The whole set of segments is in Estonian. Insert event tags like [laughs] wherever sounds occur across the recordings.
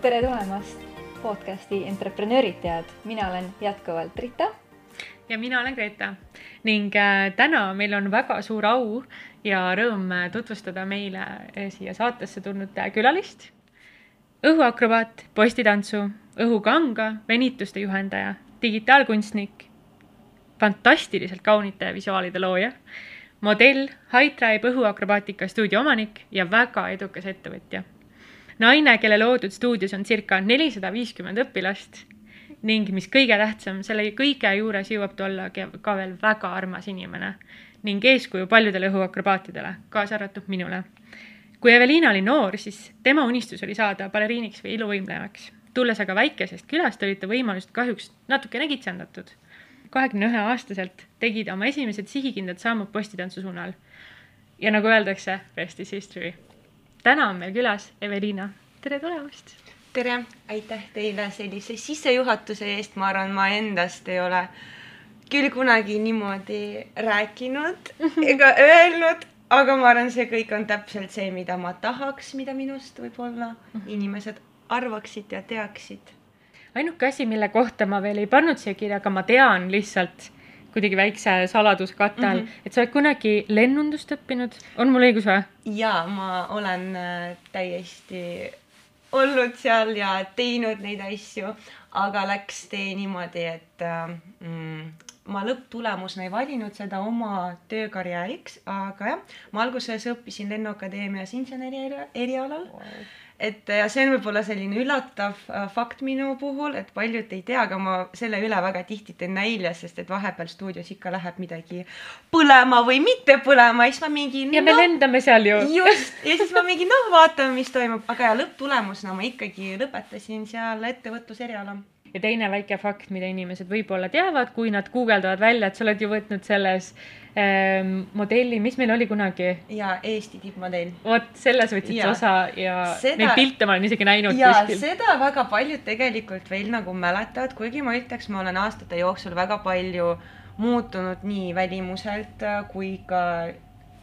tere tulemast podcasti Entreprenöörid tead, mina olen jätkuvalt Rita. ja mina olen Greta ning äh, täna meil on väga suur au ja rõõm äh, tutvustada meile äh, siia saatesse tulnud külalist. õhuakrobaat, postitantsu, õhukanga, venituste juhendaja, digitaalkunstnik, fantastiliselt kaunite visuaalide looja, modell, High Tribe õhuakrobaatika stuudio omanik ja väga edukas ettevõtja naine, kelle loodud stuudios on circa nelisada viiskümmend õpilast ning mis kõige tähtsam, selle kõige juures jõuab ta olla ka veel väga armas inimene ning eeskuju paljudele õhuakrobaatidele, kaasa arvatud minule. kui Eveliina oli noor, siis tema unistus oli saada baleriiniks või iluvõimlejaks. tulles aga väikesest külast, olid ta võimalused kahjuks natukene kitsendatud. kahekümne ühe aastaselt tegi ta oma esimesed sihikindlad sammud postitantsu suunal. ja nagu öeldakse, rest is history täna on meil külas Eveliina, tere tulemast. tere, aitäh teile sellise sissejuhatuse eest, ma arvan, ma endast ei ole küll kunagi niimoodi rääkinud [laughs] ega öelnud, aga ma arvan, see kõik on täpselt see, mida ma tahaks, mida minust võib-olla inimesed arvaksid ja teaksid. ainuke asi, mille kohta ma veel ei pannud siia kirja, aga ma tean lihtsalt kuidagi väikse saladuskatte all mm, -hmm. et sa oled kunagi lennundust õppinud, on mul õigus või? ja ma olen äh, täiesti olnud seal ja teinud neid asju, aga läks tee niimoodi, et äh, mm, ma lõpptulemusena ei valinud seda oma töökarjääriks, aga jah, ma alguses õppisin Lennuakadeemias inseneri erialal wow et ja see on võib-olla selline üllatav äh, fakt minu puhul, et paljud ei tea, aga ma selle üle väga tihti teen nalja, sest et vahepeal stuudios ikka läheb midagi põlema või mitte põlema siis ma mingi. ja me no, lendame seal ju. just, ja siis ma mingi noh, vaatame, mis toimub, aga ja lõpptulemusena ma ikkagi lõpetasin seal ettevõtluseriala ja teine väike fakt, mida inimesed võib-olla teavad, kui nad guugeldavad välja, et sa oled ju võtnud selles ähm, modelli, mis meil oli kunagi? ja Eesti tippmodell. vot selles võtsid sa osa ja seda, neid pilte ma olen isegi näinud ja, kuskil. seda väga paljud tegelikult veel nagu mäletavad, kuigi ma ütleks, ma olen aastate jooksul väga palju muutunud nii välimuselt kui ka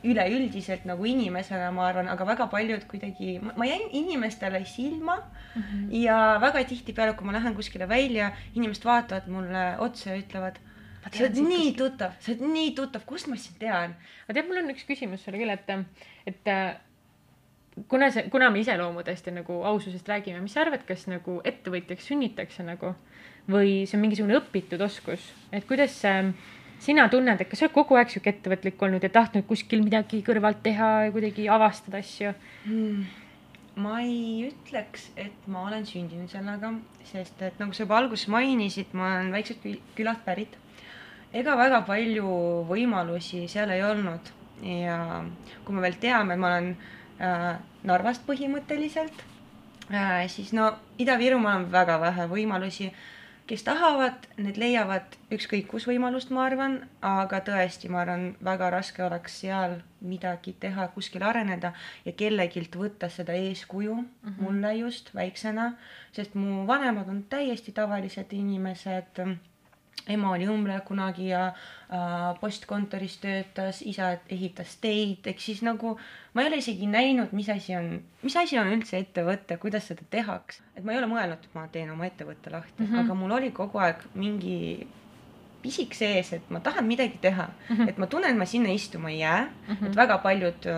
üleüldiselt nagu inimesena, ma arvan, aga väga paljud kuidagi, ma jäin inimestele silma mm -hmm. ja väga tihtipeale, kui ma lähen kuskile välja, inimesed vaatavad mulle otsa ja ütlevad, sa oled nii tuttav, sa oled nii tuttav, kust ma sind tean? aga tead, mul on üks küsimus sulle küll, et, et kuna see, kuna me iseloomudest ja nagu aususest räägime, mis sa arvad, kas nagu ettevõtjaks sünnitakse nagu või see on mingisugune õpitud oskus, et kuidas see äh, sina tunned, et kas sa oled kogu aeg sihuke ettevõtlik olnud ja tahtnud kuskil midagi kõrvalt teha ja kuidagi avastada asju hmm.? ma ei ütleks, et ma olen sündinud sellega, sest et nagu sa juba alguses mainisid, ma olen väiksest külast pärit. ega väga palju võimalusi seal ei olnud ja kui me veel teame, ma olen äh, Narvast põhimõtteliselt äh,, siis no Ida-Virumaal on väga vähe võimalusi äh, kes tahavad, need leiavad ükskõik kus võimalust, ma arvan, aga tõesti, ma arvan, väga raske oleks seal midagi teha, kuskil areneda ja kellegilt võtta seda eeskuju mm, -hmm. mulle just väiksena, sest mu vanemad on täiesti tavalised inimesed ema oli õmbleja kunagi ja äh, postkontoris töötas, isa ehitas teid, ehk siis nagu ma ei ole isegi näinud, mis asi on, mis asi on üldse ettevõte, kuidas seda tehakse. et ma ei ole mõelnud, et ma teen oma ettevõtte lahti mm, -hmm. aga mul oli kogu aeg mingi pisik sees, et ma tahan midagi teha mm, -hmm. et ma tunnen, ma sinna istuma ei jää mm, -hmm. et väga paljud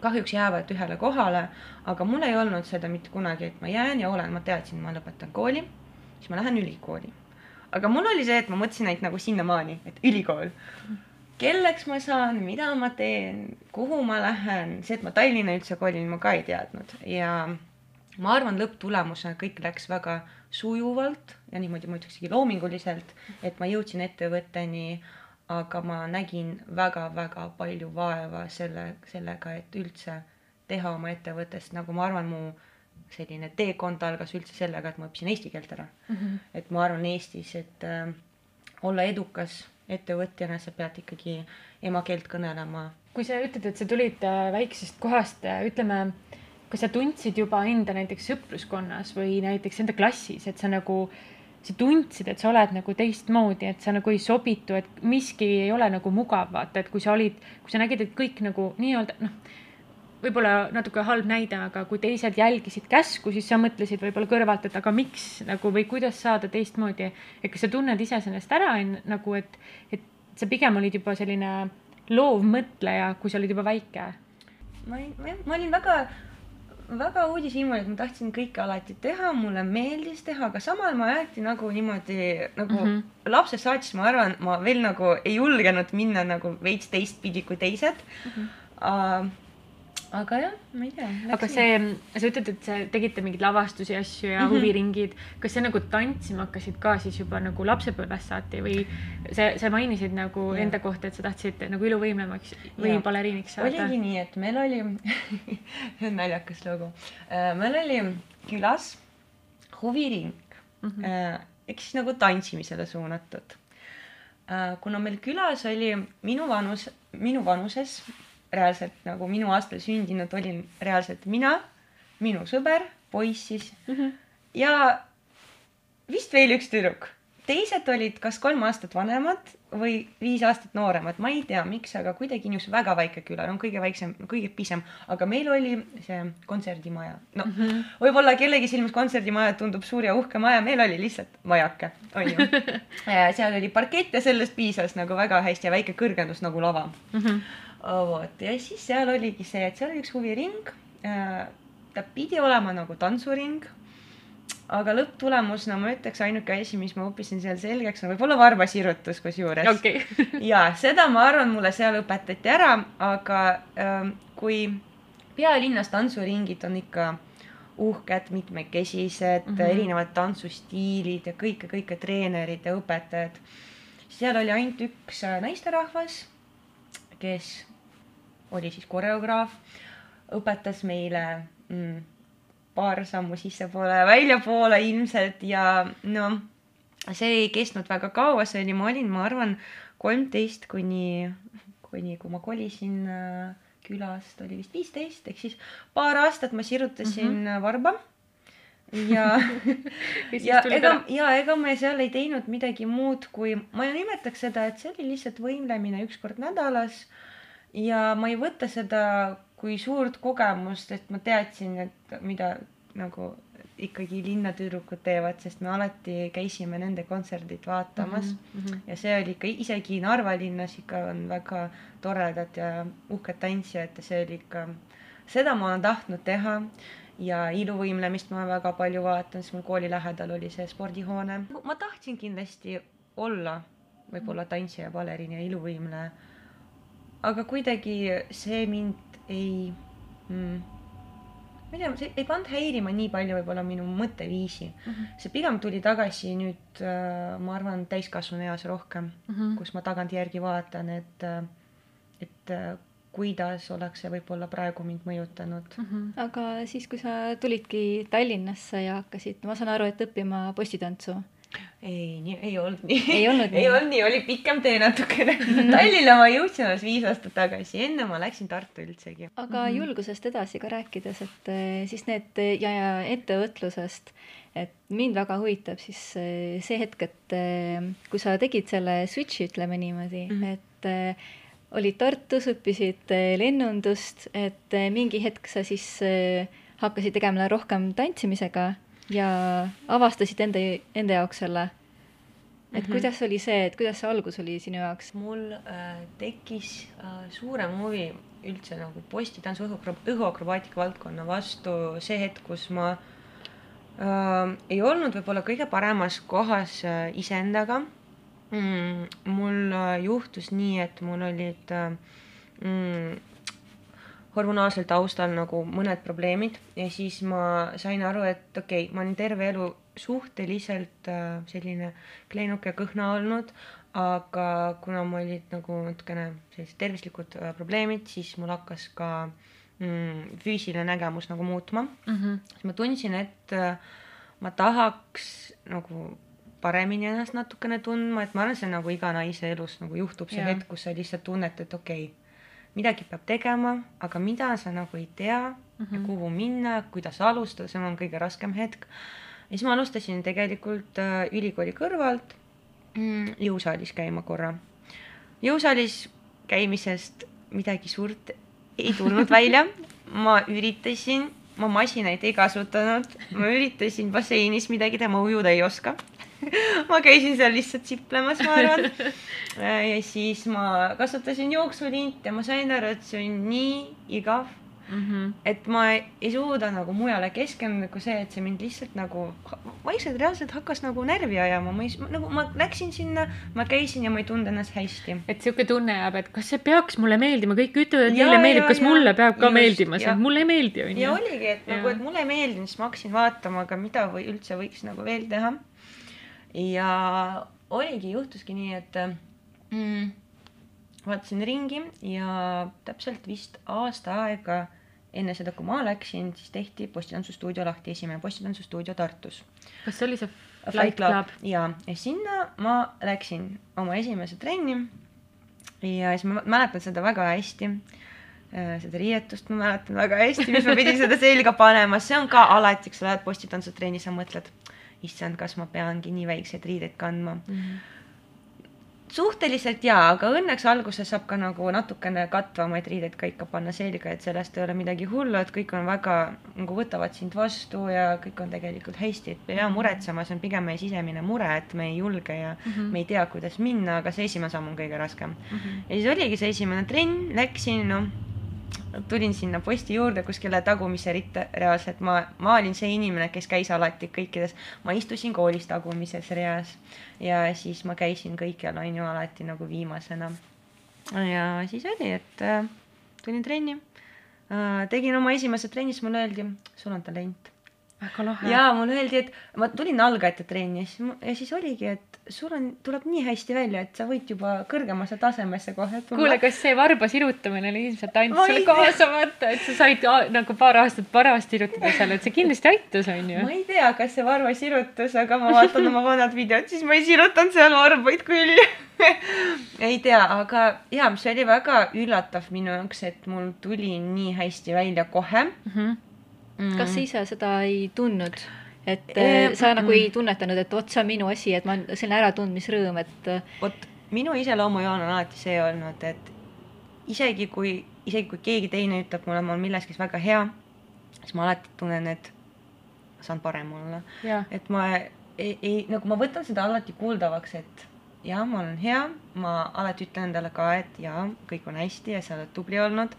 kahjuks jäävad ühele kohale, aga mul ei olnud seda mitte kunagi, et ma jään ja olen, ma teadsin, ma lõpetan kooli, siis ma lähen ülikooli aga mul oli see, et ma mõtlesin ainult nagu sinnamaani, et ülikool. kelleks ma saan, mida ma teen, kuhu ma lähen, see, et ma Tallinna üldse kolin, ma ka ei teadnud ja ma arvan, lõpptulemusena kõik läks väga sujuvalt ja niimoodi ma ütleksegi loominguliselt, et ma jõudsin ettevõtteni, aga ma nägin väga-väga palju vaeva selle, sellega, et üldse teha oma ettevõttest, nagu ma arvan, mu selline teekond algas üldse sellega, et ma õppisin eesti keelt ära mm. -hmm. et ma arvan Eestis, et äh, olla edukas ettevõtjana, sa pead ikkagi emakeelt kõnelema. kui sa ütled, et sa tulid äh, väiksest kohast, äh, ütleme, kas sa tundsid juba enda näiteks sõpruskonnas või näiteks enda klassis, et sa nagu sa tundsid, et sa oled nagu teistmoodi, et sa nagu ei sobitu, et miski ei ole nagu mugav, vaata, et kui sa olid, kui sa nägid, et kõik nagu nii-öelda noh võib-olla natuke halb näide, aga kui teised jälgisid käsku, siis sa mõtlesid võib-olla kõrvalt, et aga miks nagu või kuidas saada teistmoodi. et kas sa tunned ise sellest ära nagu, et, et sa pigem olid juba selline loovmõtleja, kui sa olid juba väike? ma olin, ma olin väga väga uudishimulik, et ma tahtsin kõike alati teha, mulle meeldis teha, aga samal ma alati nagu niimoodi nagu mm -hmm. lapsest saatis, ma arvan, ma veel nagu ei julgenud minna nagu veits teistpidi kui teised mm. -hmm. Uh, aga jah, ma ei tea. aga see, sa ütled, et sa tegite mingeid lavastusi, asju ja mm -hmm. huviringid. kas sa nagu tantsima hakkasid ka siis juba nagu lapsepõlvest saati või sa, sa mainisid nagu ja. enda kohta, et sa tahtsid nagu iluvõimlemaks või baleriiniks saada? oligi nii, et meil oli [laughs] naljakas lugu. Äh, meil oli külas huviring mm, -hmm. ehk siis nagu tantsimisele suunatud. Äh, kuna meil külas oli minu vanus, minu vanuses reaalselt nagu minu aastal sündinud olin reaalselt mina, minu sõber, poiss siis mm -hmm. ja vist veel üks tüdruk. teised olid kas kolm aastat vanemad või viis aastat nooremad, ma ei tea, miks, aga kuidagi niisugune väga väike küla, no kõige väiksem, kõige pisem, aga meil oli see kontserdimaja. no mm -hmm. võib-olla kellegi silmis kontserdimaja tundub suur ja uhke maja, meil oli lihtsalt majake, onju [laughs] seal oli parkett ja sellest piisas nagu väga hästi ja väike kõrgendus nagu lava mm. -hmm vot ja siis seal oligi see, et seal oli üks huviring. Äh, ta pidi olema nagu tantsuring. aga lõpptulemusena ma ütleks, ainuke asi, mis ma õppisin seal selgeks, on võib-olla varbasirutus kusjuures okay. [laughs] ja seda ma arvan, mulle seal õpetati ära, aga ähm, kui pealinnas tantsuringid on ikka uhked, mitmekesised mm, -hmm. erinevad tantsustiilid ja kõike, kõike treenerid ja õpetajad. seal oli ainult üks äh, naisterahvas, kes oli siis koreograaf, õpetas meile mm, paar sammu sissepoole ja väljapoole ilmselt ja noh, see ei kestnud väga kaua, see oli, ma olin, ma arvan, kolmteist kuni, kuni kui ma kolisin äh, külast, oli vist viisteist, ehk siis paar aastat ma sirutasin mm -hmm. varba ja [laughs] ja ega, ja ega me seal ei teinud midagi muud, kui ma nimetaks seda, et see oli lihtsalt võimlemine üks kord nädalas ja ma ei võta seda kui suurt kogemust, et ma teadsin, et mida nagu ikkagi linnatüdrukud teevad, sest me alati käisime nende kontserdit vaatamas mm. -hmm. ja see oli ikka, isegi Narva linnas ikka on väga toredad ja uhked tantsijad ja see oli ikka, seda ma olen tahtnud teha ja iluvõimlemist ma väga palju vaatan, sest mul kooli lähedal oli see spordihoone. ma tahtsin kindlasti olla võib-olla tantsija, baleriin ja iluvõimleja aga kuidagi see mind ei mm, ma ei tea, see ei pannud häirima nii palju võib-olla minu mõtteviisi mm. -hmm. see pigem tuli tagasi nüüd äh,, ma arvan, täiskasvanu eas rohkem mm, -hmm. kus ma tagantjärgi vaatan, et, äh, et äh, kuidas oleks see võib-olla praegu mind mõjutanud mm. -hmm. aga siis, kui sa tulidki Tallinnasse ja hakkasid, ma saan aru, et õppima postitantsu ei, nii ei olnud nii. ei olnud nii? ei olnud nii, oli pikem tee natukene Tallinna ma jõudsin alles viis aastat tagasi, enne ma läksin Tartu üldsegi. aga -hmm. julgusest edasi ka rääkides, et eh, siis need ja, ja ettevõtlusest, et mind väga huvitab siis eh, see hetk, et eh, kui sa tegid selle switch'i, ütleme niimoodi mm, -hmm. et olid Tartus, õppisid lennundust, et mingi hetk sa siis hakkasid tegema rohkem tantsimisega ja avastasid enda, enda jaoks selle. et mm -hmm. kuidas oli see, et kuidas see algus oli sinu jaoks? mul äh, tekkis äh, suurem huvi üldse nagu postitantsu õhuakrobaatika valdkonna vastu see hetk, kus ma äh, ei olnud võib-olla kõige paremas kohas äh, iseendaga mm,. mul äh, juhtus nii, et mul olid äh, mm, hormonaalsel taustal nagu mõned probleemid ja siis ma sain aru, et okei okay,, ma olen terve elu suhteliselt äh, selline kleinuke ja kõhna olnud, aga kuna mul olid nagu natukene sellised tervislikud äh, probleemid, siis mul hakkas ka mm, füüsiline nägemus nagu muutma mm. -hmm. siis ma tundsin, et äh, ma tahaks nagu paremini ennast natukene tundma, et ma arvan, see on nagu iga naise elus nagu juhtub see hetk, kus sa lihtsalt tunned, et okei okay,, midagi peab tegema, aga mida sa nagu ei tea mm -hmm. ja mhm. kuhu minna, kuidas alustada, see on kõige raskem hetk. ja siis ma alustasin tegelikult äh, ülikooli kõrvalt mm, jõusaalis käima korra. jõusaalis käimisest midagi suurt ei tulnud välja. ma üritasin, ma masinaid ei kasutanud, ma üritasin basseinis midagi teha, ma ujuda ei oska. [laughs] ma käisin seal lihtsalt siplemas, ma arvan. ja siis ma kasutasin jooksulint ja ma sain aru, et see on nii igav Mhm. et ma ei, suuda nagu mujale keskenduda kui see, et see mind lihtsalt nagu vaikselt reaalselt hakkas nagu närvi ajama, ma ei, nagu ma läksin sinna, ma käisin ja ma ei tundnud ennast hästi. et sihuke tunne jääb, et kas see peaks mulle meeldima, kõik ütlevad, et Ja, neile meeldib, ja, kas ja. mulle peab ka Just, meeldima, see ja. mulle ei meeldi, ja onju. oligi, et nagu, Jaa. et mulle ei meeldinud, siis ma hakkasin vaatama, aga mida või üldse võiks nagu veel teha. Ja oligi, juhtuski nii, et mm, vaatasin ringi ja täpselt vist aasta aega enne seda, kui ma läksin, siis tehti postitantsustuudio lahti, esimene postitantsustuudio Tartus. kas see oli see Flight Club Club? ja, sinna ma läksin oma esimese trenni. ja siis ma mäletan seda väga hästi. seda riietust ma mäletan väga hästi, mis ma pidin seda selga panema, see on ka alati, kui sa lähed postitantsutrenni, sa mõtled, issand, kas ma peangi nii väikseid riideid kandma. suhteliselt jaa, aga õnneks alguses saab ka nagu natukene katvamaid riideid ka ikka panna selga, et sellest ei ole midagi hullu, et kõik on väga nagu võtavad sind vastu ja kõik on tegelikult hästi, et ei pea muretsema, see on pigem meie sisemine mure, et me ei julge ja mm -hmm. me ei tea, kuidas minna, aga see esimene samm on kõige raskem mm. -hmm. ja siis oligi see esimene trenn, läksin, noh, tulin sinna posti juurde kuskile tagumise ritta reaalselt, ma, ma olin see inimene, kes käis alati kõikides, ma istusin koolis tagumises reas ja siis ma käisin kõikjal on ju alati nagu viimasena. ja siis oli, et äh, tulin trenni äh,, tegin oma esimese trenni, siis mulle öeldi, sul on talent. Väga lahe. ja mulle öeldi, et ma tulin algajate trenni ja siis, ja siis oligi, et sul on, tuleb nii hästi välja, et sa võid juba kõrgemasse tasemesse kohe tulla. kuule, kas see varba sirutamine oli ilmselt ainult Ma ei tea. kaasamata, et sa said nagu paar aastat parast sirutada seal, et see kindlasti aitas, ma onju. ei tea, kas see varba sirutus, aga ma vaatan oma vanad videod, siis ma ei sirutanud seal varbaid küll. [laughs] ei tea, aga jaa, see oli väga üllatav minu jaoks, et mul tuli nii hästi välja kohe Mhm. Mm. kas sa ise seda ei tundnud? et Ehm, äh, sa nagu mm. ei tunnetanud, et vot see on minu asi, et ma, selline äratundmisrõõm, et äh, vot minu iseloomujoon on alati see olnud, et isegi kui, isegi kui keegi teine ütleb mulle, ma olen milleski väga hea, siis ma alati tunnen, et ma saan parem olla. et ma ei, ei, nagu ma võtan seda alati kuuldavaks, et jaa, ma olen hea, ma alati ütlen endale ka, et jaa, kõik on hästi ja sa oled tubli olnud.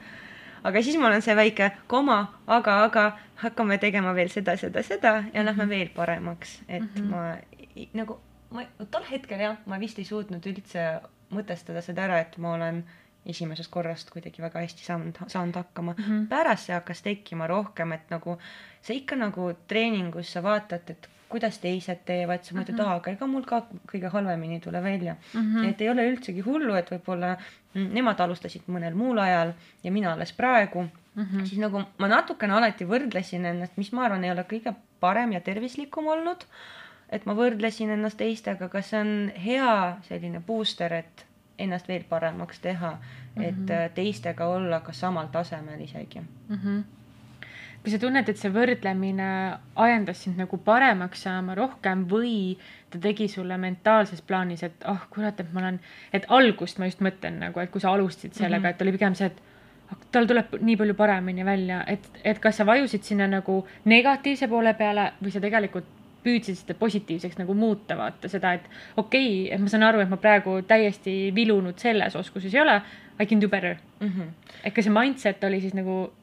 Aga siis mul on see väike koma, aga, aga hakkame tegema veel seda, seda, seda ja lähme veel paremaks, et mm Mhm. -hmm. ma nagu, ma tol hetkel jah, ma vist ei suutnud üldse mõtestada seda ära, et ma olen esimesest korrast kuidagi väga hästi saanud, saanud hakkama mm. Mhm. -hmm. pärast see hakkas tekkima rohkem, et nagu sa ikka nagu treeningus sa vaatad, et kuidas teised teevad, sa mõtled mm, Mhm. -hmm. aga ega mul ka kõige halvemini ei tule välja mm. Mhm. -hmm. et ei ole üldsegi hullu, et võib-olla mm, nemad alustasid mõnel muul ajal ja mina alles praegu Mhm. siis nagu ma natukene alati võrdlesin ennast, mis ma arvan, ei ole kõige parem ja tervislikum olnud. et ma võrdlesin ennast teistega, kas see on hea selline booster, et ennast veel paremaks teha mm, -hmm. et äh, teistega olla ka samal tasemel isegi. Mhm. Kas sa tunned, et see võrdlemine ajendas sind nagu paremaks saama rohkem või ta tegi sulle mentaalses plaanis, et ah oh, kurat, et ma olen, et algust ma just mõtlen nagu, et kui sa alustasid sellega mm. -hmm. et oli pigem see, et ah, tal tuleb nii palju paremini välja, et, et kas sa vajusid sinna nagu negatiivse poole peale või sa tegelikult püüdsid seda positiivseks nagu muuta, vaata seda, et okei okay,, et ma saan aru, et ma praegu täiesti vilunud selles oskuses ei ole, I can do better Mm -hmm. et kas see mindset oli siis nagu,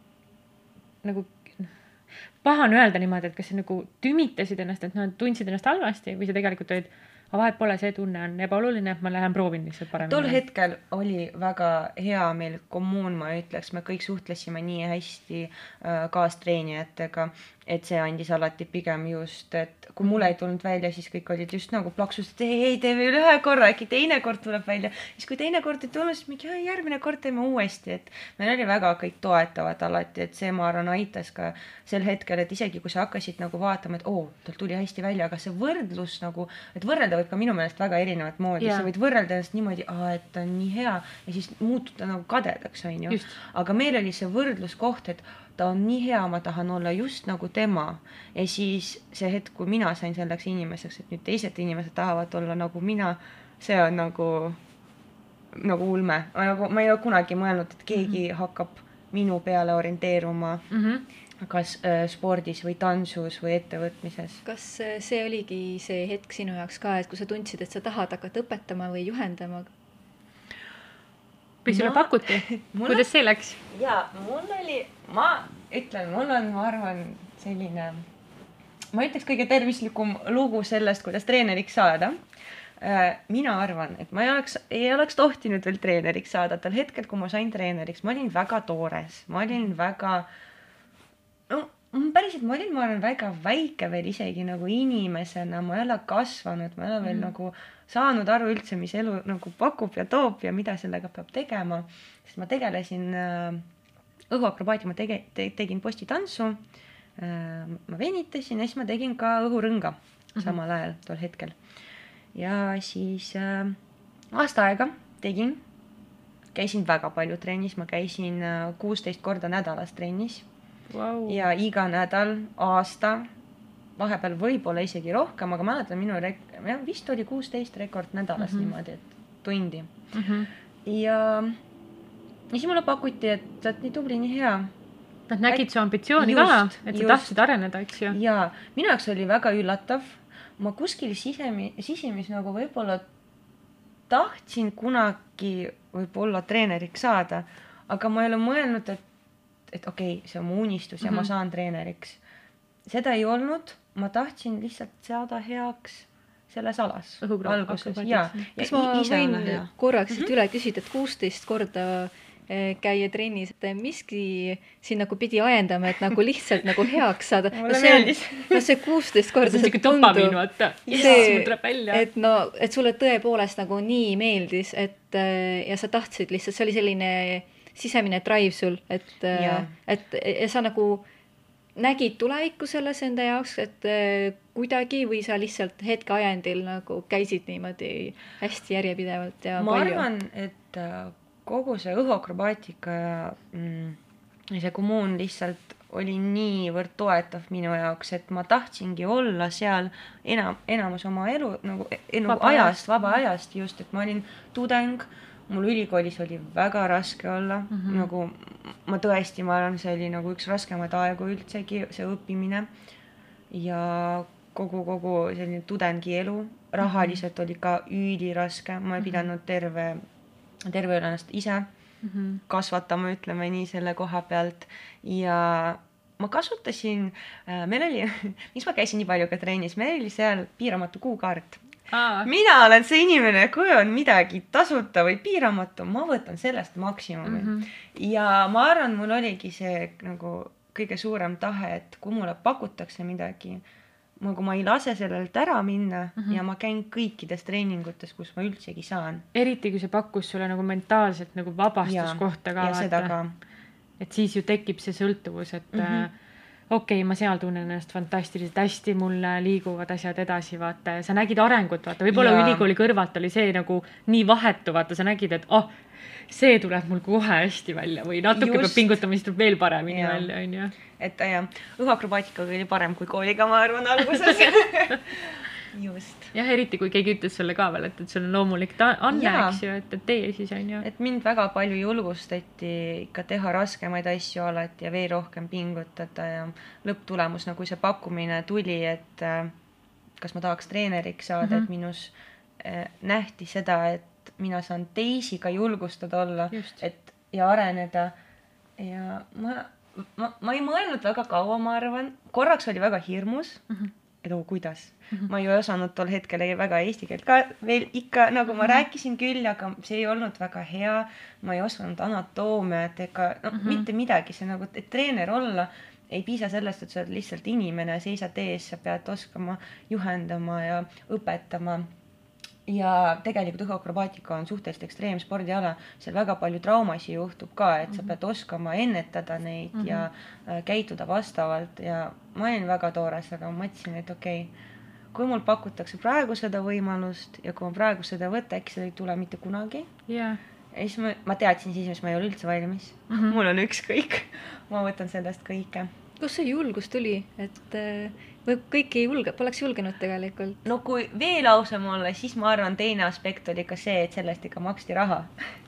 nagu paha on öelda niimoodi, et kas sa nagu tümitasid ennast, et noh, tundsid ennast halvasti või sa tegelikult olid, aga vahet pole, see tunne on ebaoluline, et ma lähen proovin lihtsalt paremini. tol hetkel oli väga hea meil kommuun, ma ütleks, me kõik suhtlesime nii hästi äh, kaastreenijatega, et see andis alati pigem just, et kui mul ei tulnud välja, siis kõik olid just nagu plaksusid, ei, ei tee veel ühe korra, äkki teine kord tuleb välja. siis kui teine kord ei tulnud, siis mingi "Jaa, järgmine kord teeme uuesti, et meil oli väga kõik toetavad alati, et see, ma arvan, aitas ka sel hetkel, et isegi kui sa hakkasid nagu vaatama, et oo, tal tuli hästi välja, aga see võrdlus nagu, et võrrelda võib ka minu meelest väga erinevat moodi Jaa. sa võid võrrelda ennast niimoodi, et ta on nii hea ja siis muutuda nagu kadedaks, onju aga meil oli see võrdluskoht, et ta on nii hea, ma tahan olla just nagu tema. ja siis see hetk, kui mina sain selleks inimeseks, et nüüd teised inimesed tahavad olla nagu mina, see on nagu, nagu ulme. nagu ma ei ole kunagi mõelnud, et keegi mm -hmm. hakkab minu peale orienteeruma mm. -hmm. kas äh, spordis või tantsus või ettevõtmises. kas äh, see oligi see hetk sinu jaoks ka, et kui sa tundsid, et sa tahad hakata õpetama või juhendama? Või sulle Ma- pakuti? [laughs] kuidas see läks? ja mul oli, ma ütlen, mul on, ma arvan, selline, ma ütleks kõige tervislikum lugu sellest, kuidas treeneriks saada. mina arvan, et ma ei oleks, ei oleks tohtinud veel treeneriks saada tol hetkel, kui ma sain treeneriks, ma olin väga toores, ma olin väga, no mm, päriselt ma olin, ma olen väga väike veel isegi nagu inimesena, ma ei ole kasvanud, ma ei ole veel mm. nagu saanud aru üldse, mis elu nagu pakub ja toob ja mida sellega peab tegema. sest ma tegelesin äh, õhuakrobaatia, ma tege- te,, tegin postitantsu äh,. ma venitasin ja siis ma tegin ka õhurõnga samal ajal tol hetkel. ja siis äh, aasta aega tegin, käisin väga palju trennis, ma käisin äh, kuusteist korda nädalas trennis Wow. ja iga nädal, aasta, vahepeal võib-olla isegi rohkem, aga mäletan minu rek-, jah vist oli kuusteist rekord nädalas mm. -hmm. niimoodi, et tundi mm. -hmm. ja, ja siis mulle pakuti, et sa oled nii tubli, nii hea Nad nägid su ambitsiooni ka, et sa just. tahtsid areneda, eks ju. ja minu jaoks oli väga üllatav. ma kuskil sisemi, sisimis nagu võib-olla tahtsin kunagi võib-olla treeneriks saada, aga ma ei ole mõelnud, et, et okei okay,, see on mu unistus ja mm -hmm. ma Mhm. saan treeneriks. seda ei olnud, ma tahtsin lihtsalt saada heaks selles alas Õhukro- alguses ja, ja kas ma võin korraks siit üle küsida, et kuusteist korda eh, käia trennis, et miski sind nagu pidi ajendama, et nagu lihtsalt nagu heaks saada. [laughs] Mulle meeldis. [laughs] no see kuusteist korda. see on siuke dopamiin, vaata. See- et no, et sulle tõepoolest nagu nii meeldis, et eh, ja sa tahtsid lihtsalt, see oli selline sisemine drive sul, et Jaa., et ja sa nagu nägid tulevikku selles enda jaoks, et eh, kuidagi või sa lihtsalt hetke ajendil nagu käisid niimoodi hästi järjepidevalt ja ma palju. arvan, et äh, kogu see õhuakrobaatika ja mm, see kommuun lihtsalt oli niivõrd toetav minu jaoks, et ma tahtsingi olla seal enam, enamus oma elu nagu, nagu Vaba ajast, vaba ajast just, et ma olin tudeng, mul ülikoolis oli väga raske olla mm, Mhm. -hmm. nagu ma tõesti, ma arvan, see oli nagu üks raskemaid aegu üldsegi, see õppimine ja kogu, kogu selline tudengielu, rahaliselt oli ka üliraske, ma ei pidanud terve, terve öö ennast ise Mhm. kasvatama, ütleme nii selle koha pealt ja ma kasutasin, meil oli, [laughs] miks ma käisin nii palju ka trennis, meil oli seal piiramatu kuukaart. aa, mina olen see inimene, kui on midagi tasuta või piiramatu, ma võtan sellest maksimumi mm. -hmm. ja ma arvan, mul oligi see nagu kõige suurem tahe, et kui mulle pakutakse midagi, nagu ma ei lase sellelt ära minna mm. -hmm. ja ma käin kõikides treeningutes, kus ma üldsegi saan. eriti kui see pakkus sulle nagu mentaalselt nagu vabastuskohta ka ja seda ka. et siis ju tekib see sõltuvus, et mm. -hmm. Okei okay,, ma seal tunnen ennast fantastiliselt hästi, mul liiguvad asjad edasi, vaata ja sa nägid arengut, vaata, võib-olla ülikooli kõrvalt oli see nagu nii vahetu, vaata, sa nägid, et oh, see tuleb mul kohe hästi välja või natuke Just. peab pingutama, siis tuleb veel paremini Jaa. välja, onju. et jah, õhuakrobaatikaga oli parem kui kooliga, ma arvan, alguses. [laughs] [laughs] jah, eriti kui keegi ütles sulle ka veel, et, et sul on loomulik anne, eks ju, et, et tee siis onju. et mind väga palju julgustati ikka teha raskemaid asju alati ja veel rohkem pingutada ja lõpptulemus, nagu see pakkumine tuli, et äh, kas ma tahaks treeneriks saada mm, Mhm. -hmm. et minus äh, nähti seda, et mina saan teisi ka julgustada olla, et ja areneda ja ma, ma, ma ei mõelnud väga kaua, ma arvan, korraks oli väga hirmus Mhm. Et oo, kuidas mm. -hmm. ma ei osanud tol hetkel väga eesti keelt ka veel ikka nagu ma Mhm. rääkisin küll, aga see ei olnud väga hea. ma ei osanud anatoomiat ega no mm. -hmm. mitte midagi, see nagu, et treener olla ei piisa sellest, et sa oled lihtsalt inimene, seisad ees, sa pead oskama juhendama ja õpetama ja tegelikult õhuakrobaatika on suhteliselt ekstreemspordiala, seal väga palju traumasid juhtub ka, et sa Mhm. pead oskama ennetada neid mm Mhm. -hmm. ja äh, käituda vastavalt ja ma olin väga toores, aga ma mõtlesin, et okei okay,, kui mul pakutakse praegu seda võimalust ja kui ma praegu seda ei võta, äkki seda ei tule mitte kunagi. jaa. ja siis ma, ma teadsin siis, mis ma ei ole üldse valmis mm. Mhm. -hmm. mul on ükskõik, [laughs] ma võtan sellest kõike. kust see julgus tuli, et, või kõik ei julge, poleks julgenud tegelikult. no kui veel ausam olla, siis ma arvan, teine aspekt oli ka see, et sellest ikka maksti raha.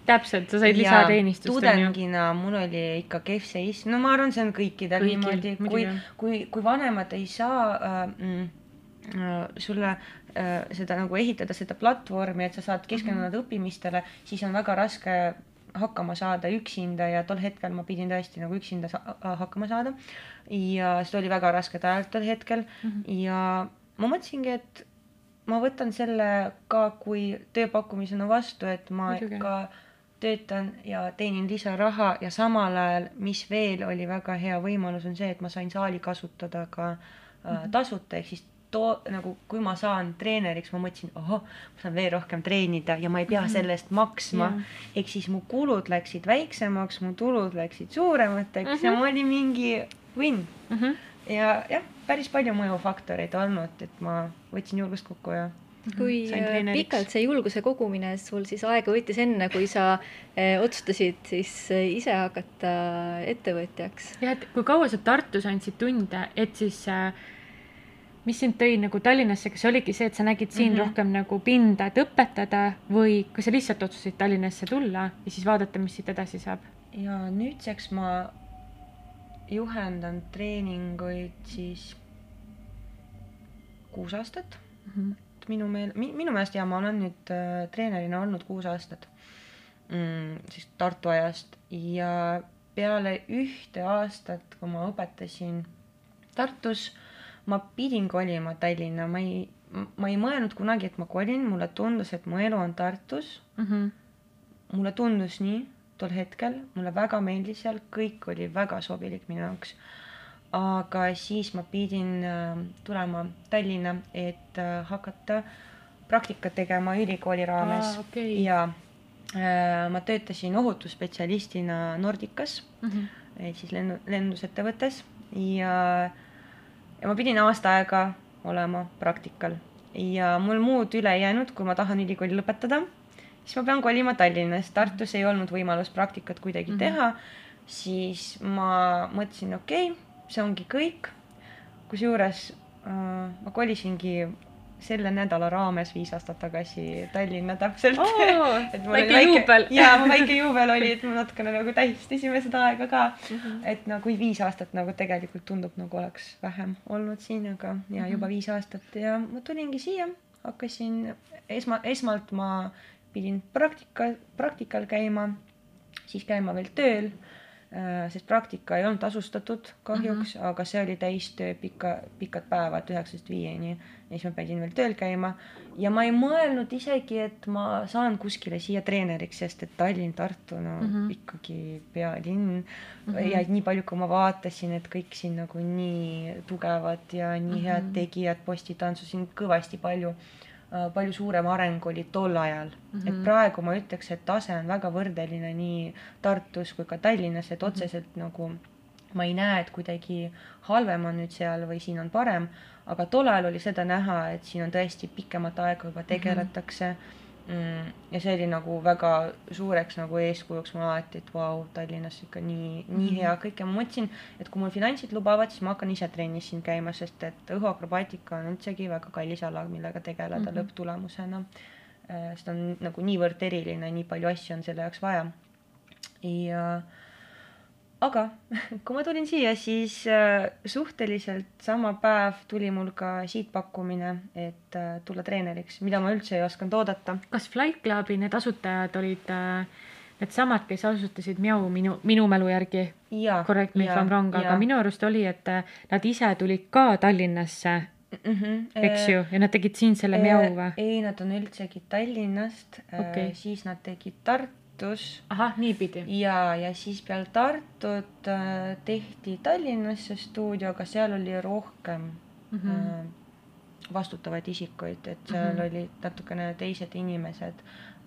täpselt, sa said lisateenistust, tudengina mul oli ikka kehv seis, no ma arvan, see on kõikidel Kõigil, niimoodi, kui kui, kui vanemad ei saa äh, mm, äh, sulle äh, seda nagu ehitada, seda platvormi, et sa saad keskenduda Mhm. õppimistele, siis on väga raske hakkama saada üksinda ja tol hetkel ma pidin tõesti nagu üksinda sa hakkama saada. ja seda oli väga rasked ajad tol hetkel Mhm. ja ma mõtlesingi, et ma võtan selle ka kui tööpakkumisena vastu, et ma Muidugi. ka töötan ja teenin lisaraha ja samal ajal, mis veel oli väga hea võimalus, on see, et ma sain saali kasutada ka äh, tasuta, ehk siis too nagu, kui ma saan treeneriks, ma mõtlesin, ohoh, ma saan veel rohkem treenida ja ma ei pea Mhm. selle eest maksma Jaa.. ehk siis mu kulud läksid väiksemaks, mu tulud läksid suuremateks ja Mhm. mul oli mingi win Mhm. ja jah, päris palju mõjufaktoreid olnud, et ma võtsin julgust kokku ja kui äh, pikalt see julguse kogumine sul siis aega võttis, enne kui sa äh, otsustasid siis äh, ise hakata ettevõtjaks? jah, et kui kaua sa Tartus andsid tunde, et siis äh, mis sind tõi nagu Tallinnasse, kas oligi see, et sa nägid siin mm. -hmm. rohkem nagu pinda, et õpetada või kas sa lihtsalt otsustasid Tallinnasse tulla ja siis vaadata, mis siit edasi saab? ja nüüdseks ma juhendan treeninguid siis kuus aastat. et minu meel-, minu meelest ja ma olen nüüd äh, treenerina olnud kuus aastat mm,. siis Tartu ajast ja peale ühte aastat, kui ma õpetasin Tartus, ma pidin kolima Tallinna, ma ei, ma ei mõelnud kunagi, et ma kolin, mulle tundus, et mu elu on Tartus Mhm. mulle tundus nii tol hetkel, mulle väga meeldis seal, kõik oli väga sobilik minu jaoks. aga siis ma pidin äh, tulema Tallinna, et äh, hakata praktikat tegema ülikooli raames Aa, okei. ja äh, ma töötasin ohutusspetsialistina Nordicas Mhm. ehk siis lennu, lennusettevõttes ja, ja ma pidin aasta aega olema praktikal ja mul muud üle ei jäänud, kui ma tahan ülikooli lõpetada, siis ma pean kolima Tallinnas, Tartus ei olnud võimalus praktikat kuidagi mm -hmm. teha, siis ma mõtlesin, okei okay,, see ongi kõik. kusjuures äh, ma kolisingi selle nädala raames viis aastat tagasi Tallinna täpselt [laughs] mul väike oli juubel. jaa, mu [laughs] väike juubel oli, et ma natukene nagu tähistasime seda aega ka mm. Mhm. -hmm. et nagu viis aastat nagu tegelikult tundub nagu oleks vähem olnud siin, aga ja juba viis aastat ja ma tulingi siia, hakkasin esma, esmalt ma pidin praktika, praktikal käima, siis käima veel tööl, sest praktika ei olnud tasustatud kahjuks mm, -hmm. aga see oli täistöö pika, pikad päevad üheksast viieni ja siis ma pidin veel tööl käima ja ma ei mõelnud isegi, et ma saan kuskile siia treeneriks, sest et Tallinn, Tartu, no mm. -hmm. ikkagi pealinn mm. -hmm. ja nii palju, kui ma vaatasin, et kõik siin nagu nii tugevad ja nii mm -hmm. head Mhm. tegijad, postitantsusin kõvasti palju, palju suurem areng oli tol ajal mm. -hmm. et Mhm. praegu ma ütleks, et tase on väga võrdeline nii Tartus kui ka Tallinnas, et otseselt mm -hmm. nagu ma ei näe, et kuidagi halvem on nüüd seal või siin on parem, aga tol ajal oli seda näha, et siin on tõesti pikemat aega juba tegeletakse mm,. Ja see oli nagu väga suureks nagu eeskujuks mulle alati, et vau, Tallinnas ikka nii, nii Mhm. hea kõik ja ma mõtlesin, et kui mul finantsid lubavad, siis ma hakkan ise trennis siin käima, sest et õhuakrobaatika on üldsegi väga kallis ala, millega tegeleda mm. -hmm. lõpptulemusena. sest on nagu niivõrd eriline, nii palju asju on selle jaoks vaja. ja aga [laughs] kui ma tulin siia, siis äh, suhteliselt sama päev tuli mul ka siit pakkumine, et äh, tulla treeneriks, mida ma üldse ei osanud oodata. kas Flight Clubi need asutajad olid äh, needsamad, kes asutasid Miau minu, minu mälu järgi? Correct me if I m wrong, aga minu arust oli, et nad ise tulid ka Tallinnasse, mm. -hmm. eks ju, ja nad tegid siin selle Miau või? ei, nad on üldsegi Tallinnast äh,, siis nad tegid Tartus ahah, niipidi. ja, ja siis peale Tartut äh, tehti Tallinnasse stuudio, aga seal oli rohkem mm. -hmm. vastutavaid isikuid, et seal mm. -hmm. olid natukene teised inimesed,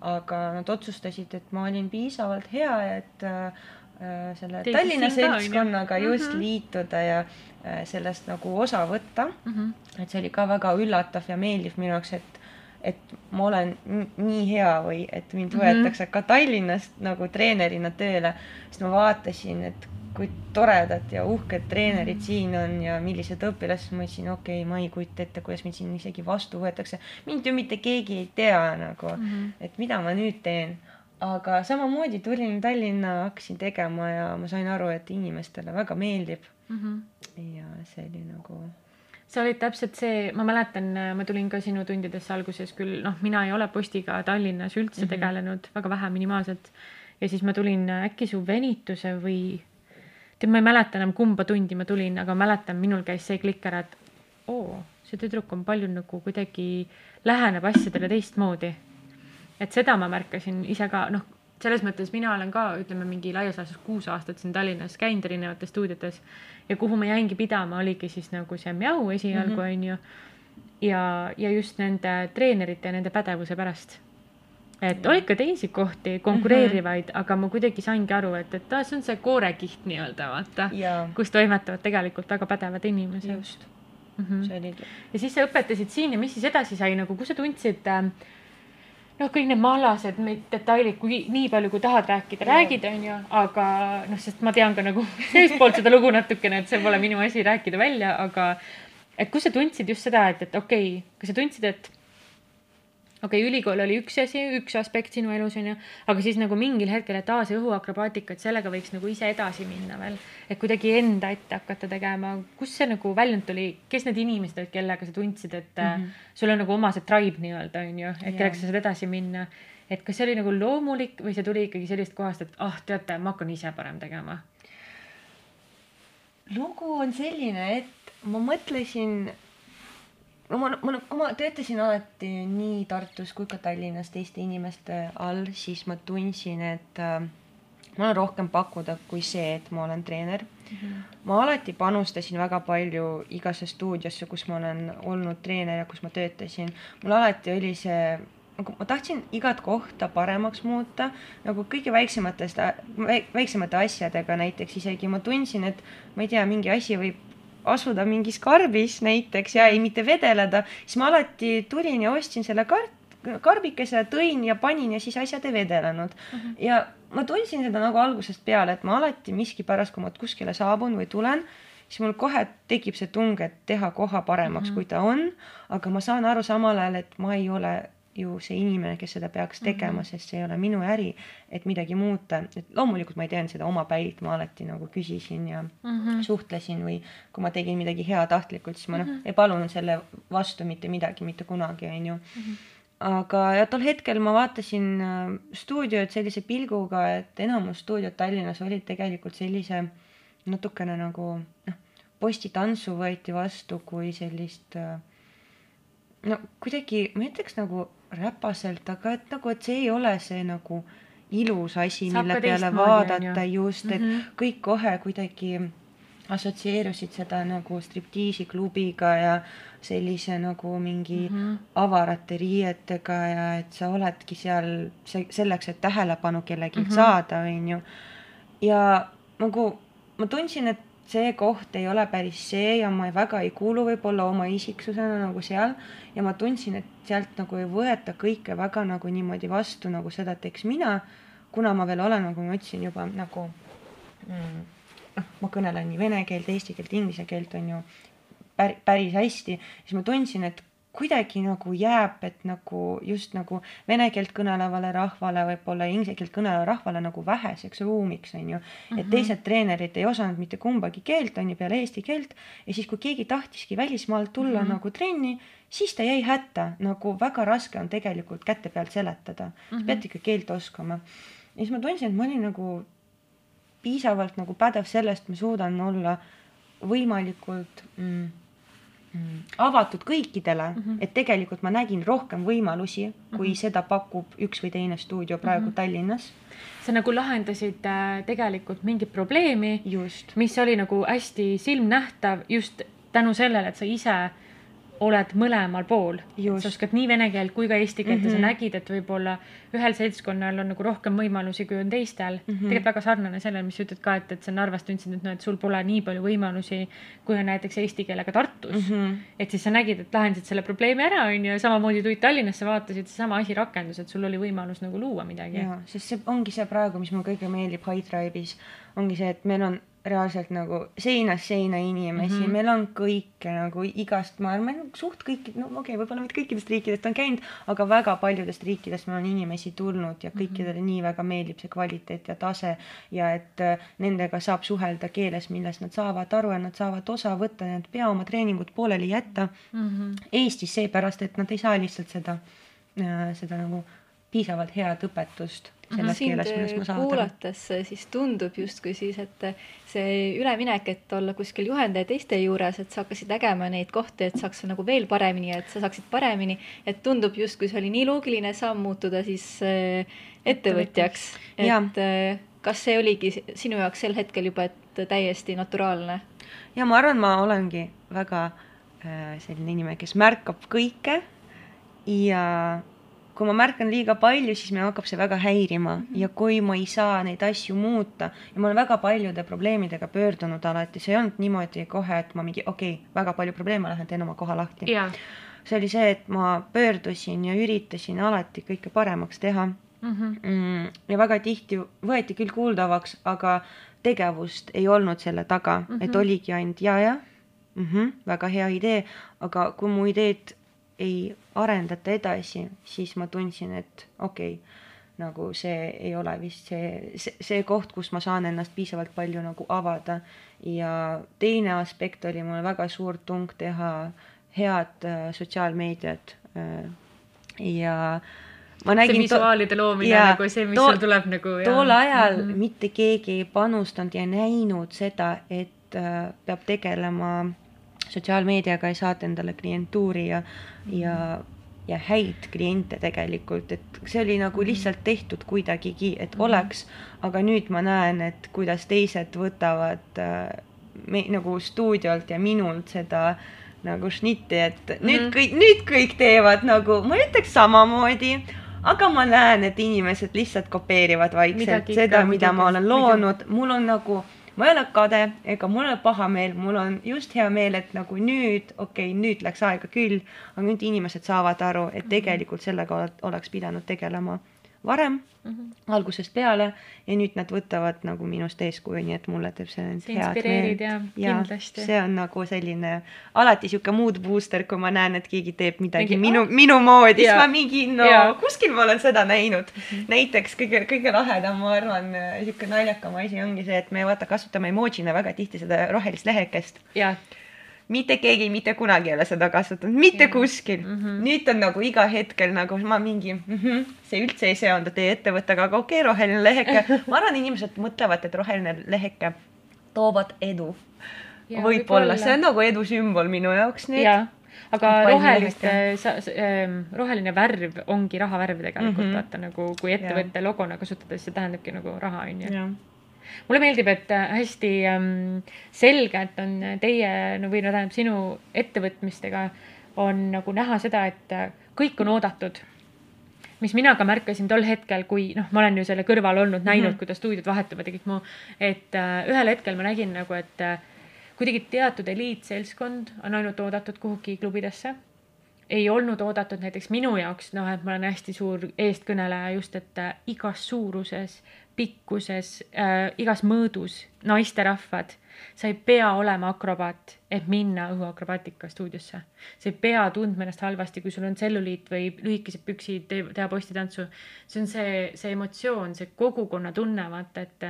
aga nad otsustasid, et ma olin piisavalt hea, et äh, äh, selle Teisid Tallinna siin ka, on ju. seltskonnaga just Mhm. liituda ja äh, sellest nagu osa võtta Mhm. et see oli ka väga üllatav ja meeldiv minu jaoks, et et ma olen nii hea või et mind Mhm. võetakse ka Tallinnast nagu treenerina tööle, sest ma vaatasin, et kui toredad ja uhked treenerid Mhm. siin on ja millised õpilased, ma mõtlesin, okei okay,, ma ei kujuta ette, kuidas mind siin isegi vastu võetakse. mind ju mitte keegi ei tea nagu mm, -hmm. et mida ma nüüd teen. aga samamoodi tulin Tallinna, hakkasin tegema ja ma sain aru, et inimestele väga meeldib Mhm. ja see oli nagu sa olid täpselt see, ma mäletan, ma tulin ka sinu tundidesse alguses küll, noh, mina ei ole postiga Tallinnas üldse mm -hmm. tegelenud, väga vähe, minimaalselt. ja siis ma tulin äkki su venituse või, tead, ma ei mäleta enam, kumba tundi ma tulin, aga mäletan, minul käis see klikk ära, et oo, see tüdruk on palju nagu kuidagi läheneb asjadele teistmoodi. et seda ma märkasin ise ka, noh, selles mõttes mina olen ka, ütleme mingi laias laastus kuus aastat siin Tallinnas käinud erinevates stuudiotes ja kuhu ma jäingi pidama, oligi siis nagu see Mjau esialgu Mhm. onju mm -hmm. ja, ja just nende treenerite ja nende pädevuse pärast. et oli ka teisi kohti konkureerivaid mm, -hmm. aga ma kuidagi saingi aru, et, et see on see koorekiht nii-öelda vaata, ja kus toimetavad tegelikult väga pädevad inimesed just mm. -hmm see oligi ja siis sa õpetasid siin ja mis siis edasi sai nagu, kus sa tundsid äh, noh, kõik need maalased, need detailid, kui nii palju, kui tahad rääkida, räägid, onju, aga noh, sest ma tean ka nagu [laughs] seestpoolt seda lugu natukene, et see pole minu asi rääkida välja, aga et kus sa tundsid just seda, et, et okei okay,, kas sa tundsid, et okei okay,, ülikool oli üks asi, üks aspekt sinu elus onju, aga siis nagu mingil hetkel, et aa, see õhuakrobaatika, et sellega võiks nagu ise edasi minna veel, et kuidagi enda ette hakata tegema, kus see nagu väljund tuli, kes need inimesed olid, kellega sa tundsid, et mm -hmm. sul on nagu oma see tribe nii-öelda onju, et kellega sa saad edasi minna. et kas see oli nagu loomulik või see tuli ikkagi sellisest kohast, et ah, teate, ma hakkan ise parem tegema? lugu on selline, et ma mõtlesin no ma, ma, kui ma töötasin alati nii Tartus kui ka Tallinnas teiste inimeste all, siis ma tundsin, et äh, mul on rohkem pakkuda kui see, et ma olen treener mm. -hmm. ma alati panustasin väga palju igasse stuudiosse, kus ma olen olnud treener ja kus ma töötasin. mul alati oli see nagu ma tahtsin igat kohta paremaks muuta, nagu kõige väiksematest, väiksemate asjadega näiteks isegi ma tundsin, et ma ei tea, mingi asi võib asuda mingis karbis näiteks ja ei mitte vedeleda, siis ma alati tulin ja ostsin selle kart-, karbikese, tõin ja panin ja siis asjad ei vedelenud mm. -hmm. ja ma tundsin seda nagu algusest peale, et ma alati miskipärast, kui ma kuskile saabun või tulen, siis mul kohe tekib see tung, et teha koha paremaks mm, -hmm. kui ta on. aga ma saan aru samal ajal, et ma ei ole ju see inimene, kes seda peaks tegema mm, -hmm. sest see ei ole minu äri, et midagi muuta, et loomulikult ma ei teinud seda omapäilt, ma alati nagu küsisin ja mm -hmm. suhtlesin või kui ma tegin midagi heatahtlikult, siis ma noh mm -hmm. ei palunud selle vastu mitte midagi mitte kunagi, onju. -hmm aga ja tol hetkel ma vaatasin äh, stuudiot sellise pilguga, et enamus stuudiod Tallinnas olid tegelikult sellise natukene nagu noh, postitantsu võeti vastu kui sellist äh, no kuidagi, ma ütleks nagu räpaselt, aga et nagu, et see ei ole see nagu ilus asi, mille peale vaadata just, et mm -hmm. kõik kohe kuidagi assotsieerusid seda nagu striptiisiklubiga ja sellise nagu mingi mm -hmm. avarate riietega ja et sa oledki seal see, selleks, et tähelepanu kellelgi mm -hmm. saada, onju. ja nagu ma tundsin, et see koht ei ole päris see ja ma väga ei kuulu võib-olla oma isiksusena nagu seal. Ja ma tundsin, et sealt nagu ei võeta kõike väga nagu niimoodi vastu nagu seda teeks mina, kuna ma veel olen, nagu ma ütlesin juba nagu mm, noh, ma kõnelen nii vene keelt, eesti keelt, inglise keelt on ju pär, päris hästi, siis ma tundsin, et kuidagi nagu jääb, et nagu just nagu vene keelt kõnelevale rahvale, võib-olla inglise keelt kõnelevale rahvale nagu väheseks ruumiks, on ju. et -hmm. teised treenerid ei osanud mitte kumbagi keelt, on ju, peale eesti keelt. ja siis, kui keegi tahtiski välismaalt tulla mm -hmm. nagu trenni, siis ta jäi hätta, nagu väga raske on tegelikult käte pealt seletada mm. -hmm. pead ikka keelt oskama. ja siis ma tundsin, et ma olin nagu piisavalt nagu pädev sellest, ma suudan olla võimalikult mm, mm, avatud kõikidele mm, -hmm. et tegelikult ma nägin rohkem võimalusi, kui mm -hmm. seda pakub üks või teine stuudio praegu mm -hmm. Tallinnas. sa nagu lahendasid äh, tegelikult mingit probleemi, just, mis oli nagu hästi silmnähtav just tänu sellele, et sa ise oled mõlemal pool. Sa oskad nii vene keelt kui ka eesti keelt mm -hmm. ja sa Mhm. nägid, et võib-olla ühel seltskonnal on nagu rohkem võimalusi, kui on teistel mm. Mhm. tegelikult väga sarnane sellele, mis sa ütled ka, et, et sa Narvas tundsid, et noh, et sul pole nii palju võimalusi, kui on näiteks eesti keelega Tartus mm. -hmm. et siis sa nägid, et lahendasid selle probleemi ära, on ju, ja samamoodi tulid Tallinnasse, vaatasid, seesama asi rakendus, et sul oli võimalus nagu luua midagi. jaa, sest see ongi see praegu, mis mulle kõige meeldib High Tribe'is, ongi see, et meil on reaalselt nagu seinast seina inimesi mm. -hmm. meil on kõike nagu igast, ma arvan, suht kõik, no okei okay,, võib-olla mitte kõikidest riikidest on käinud, aga väga paljudest riikidest meil on inimesi tulnud ja kõikidele mm -hmm. nii väga meeldib see kvaliteet ja tase ja et äh, nendega saab suhelda keeles, millest nad saavad aru ja nad saavad osa võtta, nad ei pea oma treeningut pooleli jätta Mm -hmm. Eestis seepärast, et nad ei saa lihtsalt seda, seda nagu piisavalt head õpetust selles sind keeles, millest ma saan aru. kuulates äh, siis tundub justkui siis, et äh, see üleminek, et olla kuskil juhendaja teiste juures, et sa hakkasid nägema neid kohti, et saaks nagu veel paremini, et sa saaksid paremini, et tundub justkui see oli nii loogiline samm muutuda siis äh, ettevõtjaks. Et äh, kas see oligi si- sinu jaoks sel hetkel juba, et täiesti naturaalne? ja ma arvan, ma olengi väga äh, selline inimene, kes märkab kõike ja kui ma märkan liiga palju, siis mind hakkab see väga häirima mm -hmm. ja kui ma ei saa neid asju muuta ja ma olen väga paljude probleemidega pöördunud alati, see ei olnud niimoodi kohe, et ma mingi okei okay,, väga palju probleeme, lähen teen oma koha lahti. jaa see oli see, et ma pöördusin ja üritasin alati kõike paremaks teha mm. -hmm. mm, ja väga tihti võeti küll kuuldavaks, aga tegevust ei olnud selle taga mm, -hmm. et Mhm. oligi ainult ja, ja mm, -hmm, väga hea idee, aga kui mu ideed ei arendata edasi, siis ma tundsin, et okei okay,, nagu see ei ole vist see, see, see koht, kus ma saan ennast piisavalt palju nagu avada ja teine aspekt oli mul väga suur tung teha head äh, sotsiaalmeediat äh, ja ma see nägin to- visuaalide loomine jaa, nagu see, mis sul tuleb nagu. tol ajal mm. -hmm. mitte keegi ei panustanud ja näinud seda, et äh, peab tegelema sotsiaalmeediaga ja saada endale klientuuri ja mm, -hmm. ja, ja häid kliente tegelikult, et see oli nagu lihtsalt tehtud kuidagigi, et mm -hmm. oleks, aga nüüd ma näen, et kuidas teised võtavad äh, me, nagu stuudiolt ja minult seda nagu šnitti, et nüüd Mhm. kõik, nüüd kõik teevad nagu, ma ütleks samamoodi, aga ma näen, et inimesed lihtsalt kopeerivad vaikselt Midagi seda mida ma olen loonud, mul on nagu, ma ei ole kade ega mul ei ole paha meel, mul on just hea meel, et nagu nüüd, okei okay,, nüüd läks aega küll, aga nüüd inimesed saavad aru, Mhm. et tegelikult sellega ole- oleks pidanud tegelema varem, Mhm. Algusest peale ja nüüd nad võtavad nagu minust eeskuju, nii et mulle teeb see inspireerid meelt. ja kindlasti. see on nagu selline alati sihuke mood booster, kui ma näen, et keegi teeb midagi Mingi, minu, minu moodi, siis ma mingi no Jaa. kuskil ma olen seda näinud mm. -hmm. näiteks kõige, kõige lahedam, ma arvan, sihuke naljakam asi ongi see, et me vaata kasutame emojina väga tihti seda rohelist lehekest jaa, mitte keegi mitte kunagi ei ole seda kasutanud, mitte Jah. kuskil mm. -hmm. nüüd on nagu iga hetkel nagu ma mingi mm, -hmm, see üldse ei seondu teie ettevõttega, aga okei okay,, roheline leheke. [laughs] ma arvan, inimesed mõtlevad, et roheline leheke toovad edu. Võib-olla, võib-olla. see on nagu edu sümbol minu jaoks nüüd. jaa, aga Et palju rohelist lehekest,, roheline värv ongi rahavärv tegelikult mm. -hmm. vaata nagu, kui ettevõtte logona kasutades, see tähendabki nagu raha onju. Mulle meeldib, et äh, hästi ähm, selgelt on teie no, või no tähendab sinu ettevõtmistega on nagu näha seda, et äh, kõik on oodatud mis mina ka märkasin tol hetkel, kui noh, ma olen ju selle kõrval olnud, näinud mm. -hmm. kuidas stuudiod vahetuvad ja kõik muu, et äh, ühel hetkel ma nägin nagu, et äh, kuidagi teatud eliitseltskond on ainult oodatud kuhugi klubidesse. ei olnud oodatud näiteks minu jaoks, noh, et ma olen hästi suur eestkõneleja just, et äh, igas suuruses, pikkuses äh,, igas mõõdus naisterahvad, sa ei pea olema akrobaat, et minna õhuakrobaatika stuudiosse. sa ei pea tundma ennast halvasti, kui sul on tselluliit või lühikesed püksid, teha postitantsu. see on see, see emotsioon, see kogukonna tunne, vaata, et,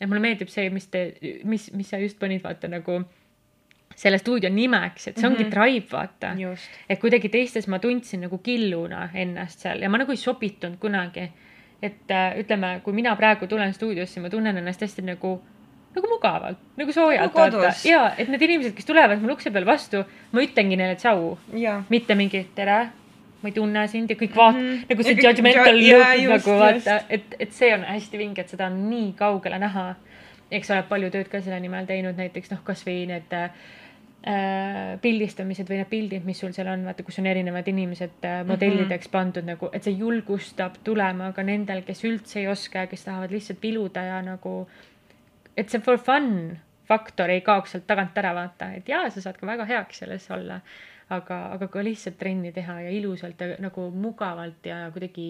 et mulle meeldib see, mis te, mis, mis sa just panid, vaata nagu selle stuudio nimeks, et see ongi mm. -hmm. Tribe, vaata just. et kuidagi teistes ma tundsin nagu killuna ennast seal ja ma nagu ei sobitunud kunagi. Et äh, ütleme, kui mina praegu tulen stuudiosse, ma tunnen ennast hästi nagu, nagu mugavalt, nagu soojalt Nagu kodus. ja et need inimesed, kes tulevad mul ukse peal vastu, ma ütlengi neile tšau, ja, mitte mingi tere, ma ei tunne sind ja kõik vaat- mm. -hmm. nagu see Ja judgmental ju- look jaa, just, nagu vaata et, et see on hästi vinge, et seda on nii kaugele näha. eks sa oled palju tööd ka selle nimel teinud, näiteks noh, kasvõi need äh, pildistamised või need pildid, mis sul seal on, vaata, kus on erinevad inimesed äh, modellideks pandud nagu, et see julgustab tulema ka nendel, kes üldse ei oska ja kes tahavad lihtsalt piluda ja nagu, et see for fun faktor ei kaoks sealt tagant ära, vaata, et jaa, sa saad ka väga heaks selles olla, aga, aga ka lihtsalt trenni teha ja ilusalt ja nagu mugavalt ja kuidagi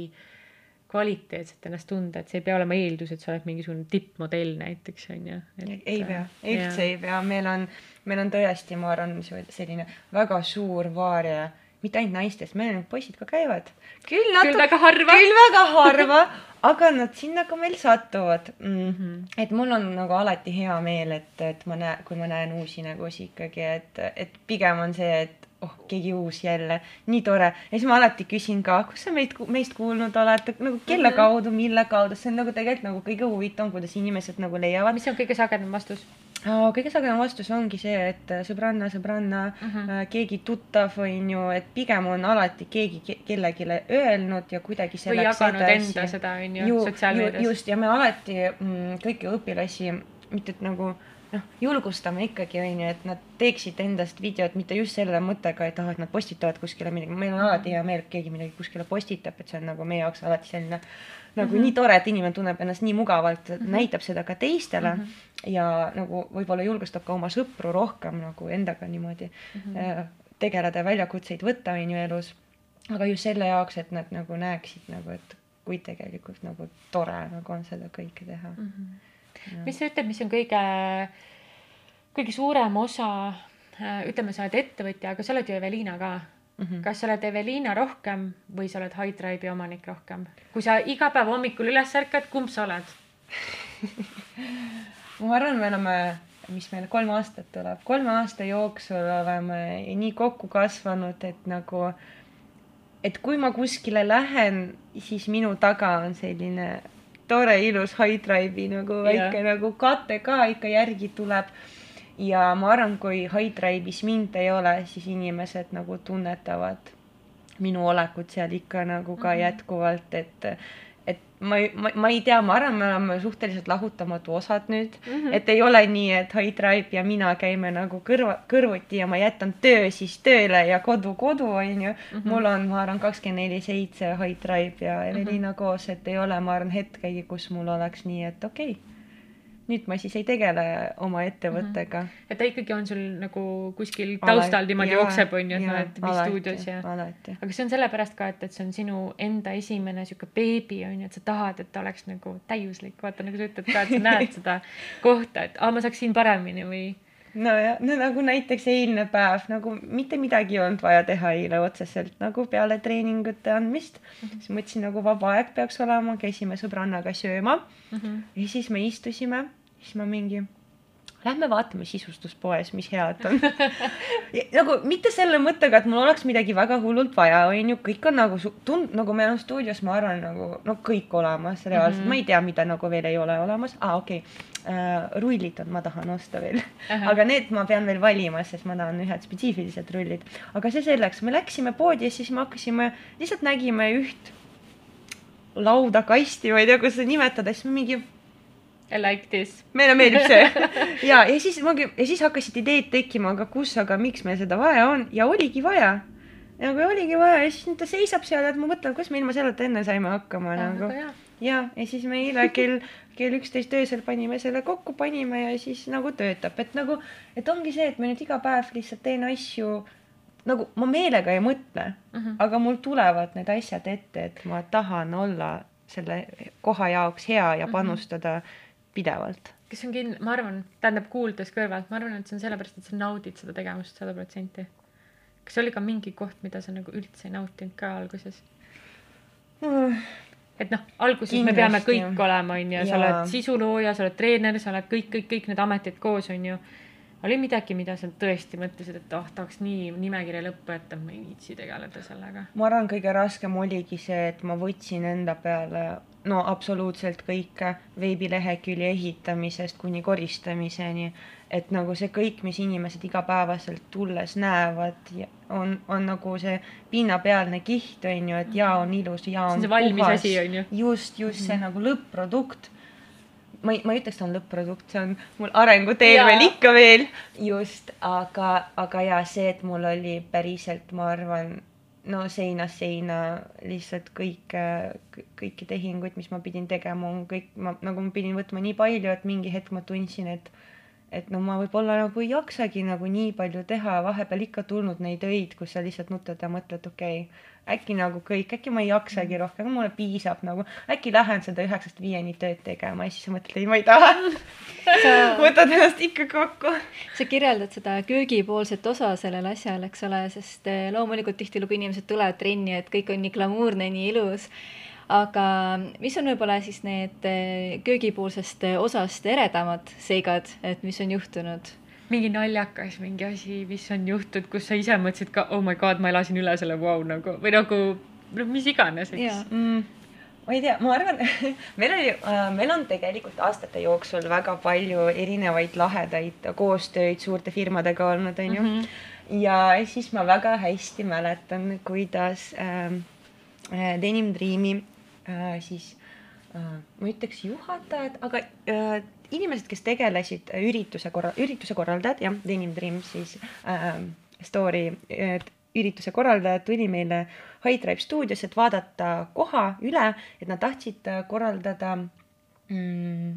kvaliteetselt ennast tunda, et see ei pea olema eeldus, et sa oled mingisugune tippmodell näiteks on ju. ei pea, üldse ei pea, meil on, meil on tõesti, ma arvan, selline väga suur vaaria mitte ainult naistest, meil need poisid ka käivad. küll natuke. küll väga harva. küll väga harva, aga nad sinna ka meil satuvad mm. -hmm. et mul on nagu alati hea meel, et, et ma näen, kui ma näen uusi nägusid ikkagi, et, et pigem on see, et oh, keegi uus jälle, nii tore. ja siis ma alati küsin ka, kus sa meid, meist kuulnud oled, nagu kelle mhm. kaudu, mille kaudu, see on nagu tegelikult nagu kõige huvitavam, kuidas inimesed nagu leiavad. mis on kõige sagedam vastus? kõige sagedam vastus ongi see, et äh, sõbranna, sõbranna uh, -huh. äh, keegi tuttav, on ju, et pigem on alati keegi ke kellelegi öelnud ja kuidagi või jaganud edasi. enda seda, on ju, sotsiaalmeedias. just, ja me alati mm, kõiki õpilasi, mitte et nagu noh, julgustame ikkagi, on ju, et nad teeksid endast videot mitte just selle mõttega, et ah, et nad postitavad kuskile midagi, meil on alati hea meel, et keegi midagi kuskile postitab, et see on nagu meie jaoks alati selline nagu mm -hmm. nii tore, et inimene tunneb ennast nii mugavalt, mm -hmm. näitab seda ka teistele mm -hmm. ja nagu võib-olla julgustab ka oma sõpru rohkem nagu endaga niimoodi mm -hmm. tegeleda ja väljakutseid võtta, on ju, elus. aga just selle jaoks, et nad nagu näeksid nagu, et kui tegelikult nagu tore nagu on seda kõike teha mm. -hmm. Mis sa ütled, mis on kõige, kõige suurem osa, äh, ütleme, sa oled ettevõtja, aga sa oled ju Eveliina ka Mm -hmm. kas sa oled Eveliina rohkem või sa oled High Tribe'i omanik rohkem? kui sa iga päev hommikul üles ärkad, kumb sa oled [laughs] ma arvan, me oleme, mis meil kolm aastat tuleb, kolme aasta jooksul oleme nii kokku kasvanud, et nagu, et kui ma kuskile lähen, siis minu taga on selline tore ilus High Tribe'i nagu väike yeah. nagu kate ka ikka järgi tuleb ja ma arvan, kui High Drive'is mind ei ole, siis inimesed nagu tunnetavad minu olekut seal ikka nagu ka mm -hmm. jätkuvalt, et ma, ma, ma ei tea, ma arvan, me oleme suhteliselt lahutamatu osad nüüd mm, -hmm. et ei ole nii, et High Drive ja mina käime nagu kõrva, kõrvuti ja ma jätan töö siis tööle ja kodu kodu, onju. -hmm. mul on, ma arvan, kakskümmend neli seitse High Drive ja Evelina mm -hmm. koos, et ei ole, ma arvan, hetkegi, kus mul oleks nii, et okei okay nüüd ma siis ei tegele oma ettevõttega mm. -hmm. et ta ikkagi on sul nagu kuskil taustal niimoodi jookseb, on ju, et sa oled mis stuudios ja. aga see on sellepärast ka, et, et see on sinu enda esimene sihuke beebi, on ju, et sa tahad, et ta oleks nagu täiuslik. vaata, nagu sa ütled ka, et sa näed seda [laughs] kohta, et aa, ma saaks siin paremini või nojah, no nagu näiteks eilne päev nagu mitte midagi ei olnud vaja teha eile otseselt nagu peale treeningute andmist mm. -hmm. siis mõtlesin nagu vaba aeg peaks olema, käisime sõbrannaga sööma mm. -hmm. ja siis me istusime, siis ma mingi lähme vaatame sisustuspoes, mis head on [laughs] nagu mitte selle mõttega, et mul oleks midagi väga hullult vaja, on ju, kõik on nagu tund-, nagu meil on stuudios, ma arvan, nagu no kõik olemas reaalselt mm, -hmm. ma ei tea, mida nagu veel ei ole olemas ah,, okei okay. uh,. rullid on, ma tahan osta veel uh, -huh. aga need ma pean veel valima, sest ma tahan ühed spetsiifilised rullid. aga see selleks, me läksime poodi ja siis me hakkasime, lihtsalt nägime üht lauda, kasti, ma ei tea, kuidas seda nimetada, siis me mingi I like this. meile meeldib see [laughs] ja, ja siis ma, ja siis hakkasid ideed tekkima, aga kus, aga miks meil seda vaja on ja oligi vaja. nagu oligi vaja ja siis ta seisab seal, et ma mõtlen, kuidas me ilma selleta enne saime hakkama ah, nagu. ja, ja siis me eile kell, kell üksteist öösel panime selle kokku, panime ja siis nagu töötab, et nagu, et ongi see, et ma nüüd iga päev lihtsalt teen asju nagu ma meelega ei mõtle uh, -huh. aga mul tulevad need asjad ette, et ma tahan olla selle koha jaoks hea ja panustada uh -huh pidevalt. see on kind-, ma arvan, tähendab kuuldes kõrvalt, ma arvan, et see on sellepärast, et sa naudid seda tegemist sada protsenti. kas oli ka mingi koht, mida sa nagu üldse ei nautinud ka alguses mm.? et noh, alguses Kindlasti, me peame kõik jah. olema, on ju, sa oled sisulooja, sa oled treener, sa oled kõik, kõik, kõik need ametid koos, on ju. oli midagi, mida sa tõesti mõtlesid, et oh, tahaks nii nimekirja lõppu jätta, ma ei viitsi tegeleda sellega? ma arvan, kõige raskem oligi see, et ma võtsin enda peale no absoluutselt kõike veebilehekülje ehitamisest kuni koristamiseni. et nagu see kõik, mis inimesed igapäevaselt tulles näevad, on, on nagu see pinnapealne kiht, on ju, et jaa, on ilus, jaa, on puhas. see valmis asi, on ju. just, just mm -hmm. see mhm. nagu lõpp-produkt ma ei, ma ei ütleks, ta on lõpp-produkt, see on mul arenguteel veel ikka veel. just, aga, aga ja see, et mul oli päriselt, ma arvan, no seinast seina lihtsalt kõik, kõiki tehinguid, mis ma pidin tegema, on kõik, ma nagu ma pidin võtma nii palju, et mingi hetk ma tundsin, et et no ma võib-olla nagu ei jaksagi nagu nii palju teha, vahepeal ikka tulnud neid öid, kus sa lihtsalt nutad ja mõtled, okei okay,, äkki nagu kõik, äkki ma ei jaksagi rohkem, mulle piisab nagu, äkki lähen seda üheksast viieni tööd tegema ja siis mõtled, ei, ma ei taha. sa, [laughs] võtad ennast ikka kokku. sa kirjeldad seda köögipoolset osa sellel asjal, eks ole, sest eh, loomulikult tihtilugu inimesed tulevad trenni, et kõik on nii glamuurne, nii ilus aga mis on võib-olla siis need eh, köögipoolsest eh, osast eredamad seigad, et mis on juhtunud? Mingi naljakas mingi asi, mis on juhtunud, kus sa ise mõtlesid ka, oh my god, ma elasin üle selle, vau, nagu või nagu no mis iganes, eks. mm,. ma ei tea, ma arvan, [laughs] meil oli äh,, meil on tegelikult aastate jooksul väga palju erinevaid lahedaid koostööid suurte firmadega olnud, onju. Mhm. ja siis ma väga hästi mäletan, kuidas ähm, äh, Denim Dreami äh, siis äh, ma ei ütleks juhatajad, aga äh, inimesed, kes tegelesid äh, ürituse korra-, ürituse korraldajad, jah, Denim Dream siis äh, story äh, ürituse korraldajad tuli meile High Drive stuudiosse, et vaadata koha üle, et nad tahtsid äh, korraldada mm,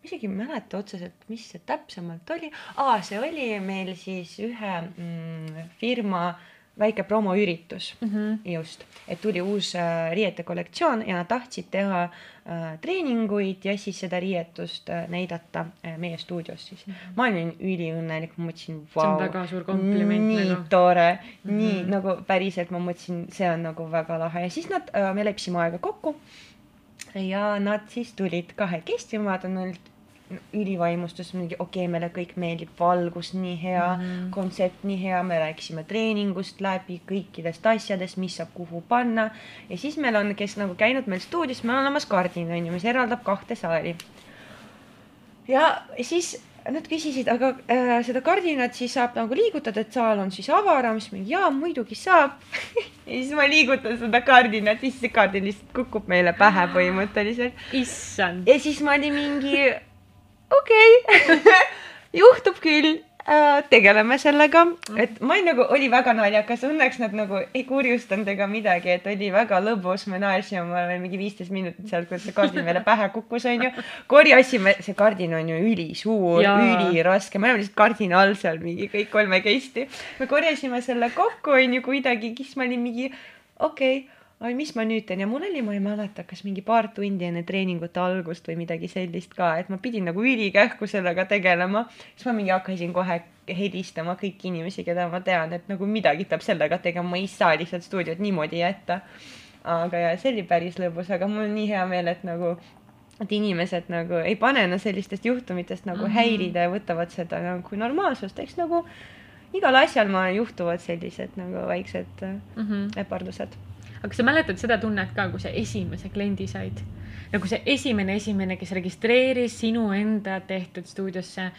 ma isegi ei mäleta otseselt, mis see täpsemalt oli. aa, see oli meil siis ühe mm, firma väike promoüritus Mm -hmm. just, et tuli uus äh, riiete kollektsioon ja nad tahtsid teha äh, treeninguid ja siis seda riietust äh, näidata meie stuudios siis mm. -hmm. ma olin üliõnnelik, ma mõtlesin, see on vau, väga suur kompliment nii nagu. tore mm, -hmm. nii Mhm. nagu päriselt ma mõtlesin, see on nagu väga lahe ja siis nad me leppisime aega kokku. ja nad siis tulid kahekesti, ma vaatan ainult ülivaimustus, mingi okei okay,, meile kõik meeldib, valgus nii hea mm. -hmm. kontsept nii hea, me rääkisime treeningust läbi, kõikidest asjadest, mis saab kuhu panna. ja siis meil on, kes nagu käinud meil stuudios, meil on olemas kardin on ju, mis eraldab kahte saali. ja siis nad küsisid, aga äh, seda kardinat siis saab nagu liigutada, et saal on siis avaram, siis mingi jaa, muidugi saab. [laughs] ja siis ma liigutan seda kardinat, siis see kardin lihtsalt kukub meile pähe põhimõtteliselt. issand. ja siis ma olin mingi okei. Okay. [laughs] juhtub küll. Äh,, tegeleme sellega, et ma olin nagu, oli väga naljakas, õnneks nad nagu ei kurjustanud ega midagi, et oli väga lõbus menaaž ja ma olen mingi viisteist minutit seal, kui see kardin meile pähe kukkus, onju. korjasime, see kardin on ju ülisuur, üliraske, me oleme lihtsalt kardina all seal mingi kõik kolmekesti. me korjasime selle kokku, onju, kuidagi, siis ma olin mingi okei. okay, ai, mis ma nüüd teen ja mul oli, ma ei mäleta, kas mingi paar tundi enne treeningute algust või midagi sellist ka, et ma pidin nagu ülikähku sellega tegelema. siis ma mingi hakkasin kohe helistama kõiki inimesi, keda ma tean, et nagu midagi peab sellega tegema, ma ei saa lihtsalt stuudiot niimoodi jätta. aga ja see oli päris lõbus, aga mul on nii hea meel, et nagu et inimesed nagu ei pane ennast sellistest juhtumitest nagu mm. -hmm. häirida ja võtavad seda nagu normaalsust, eks nagu igal asjal ma juhtuvad sellised nagu väiksed Mm -hmm. äpardused aga sa mäletad seda tunnet ka, kui sa esimese kliendi said? nagu see esimene, esimene, kes registreeris sinu enda tehtud stuudiosse.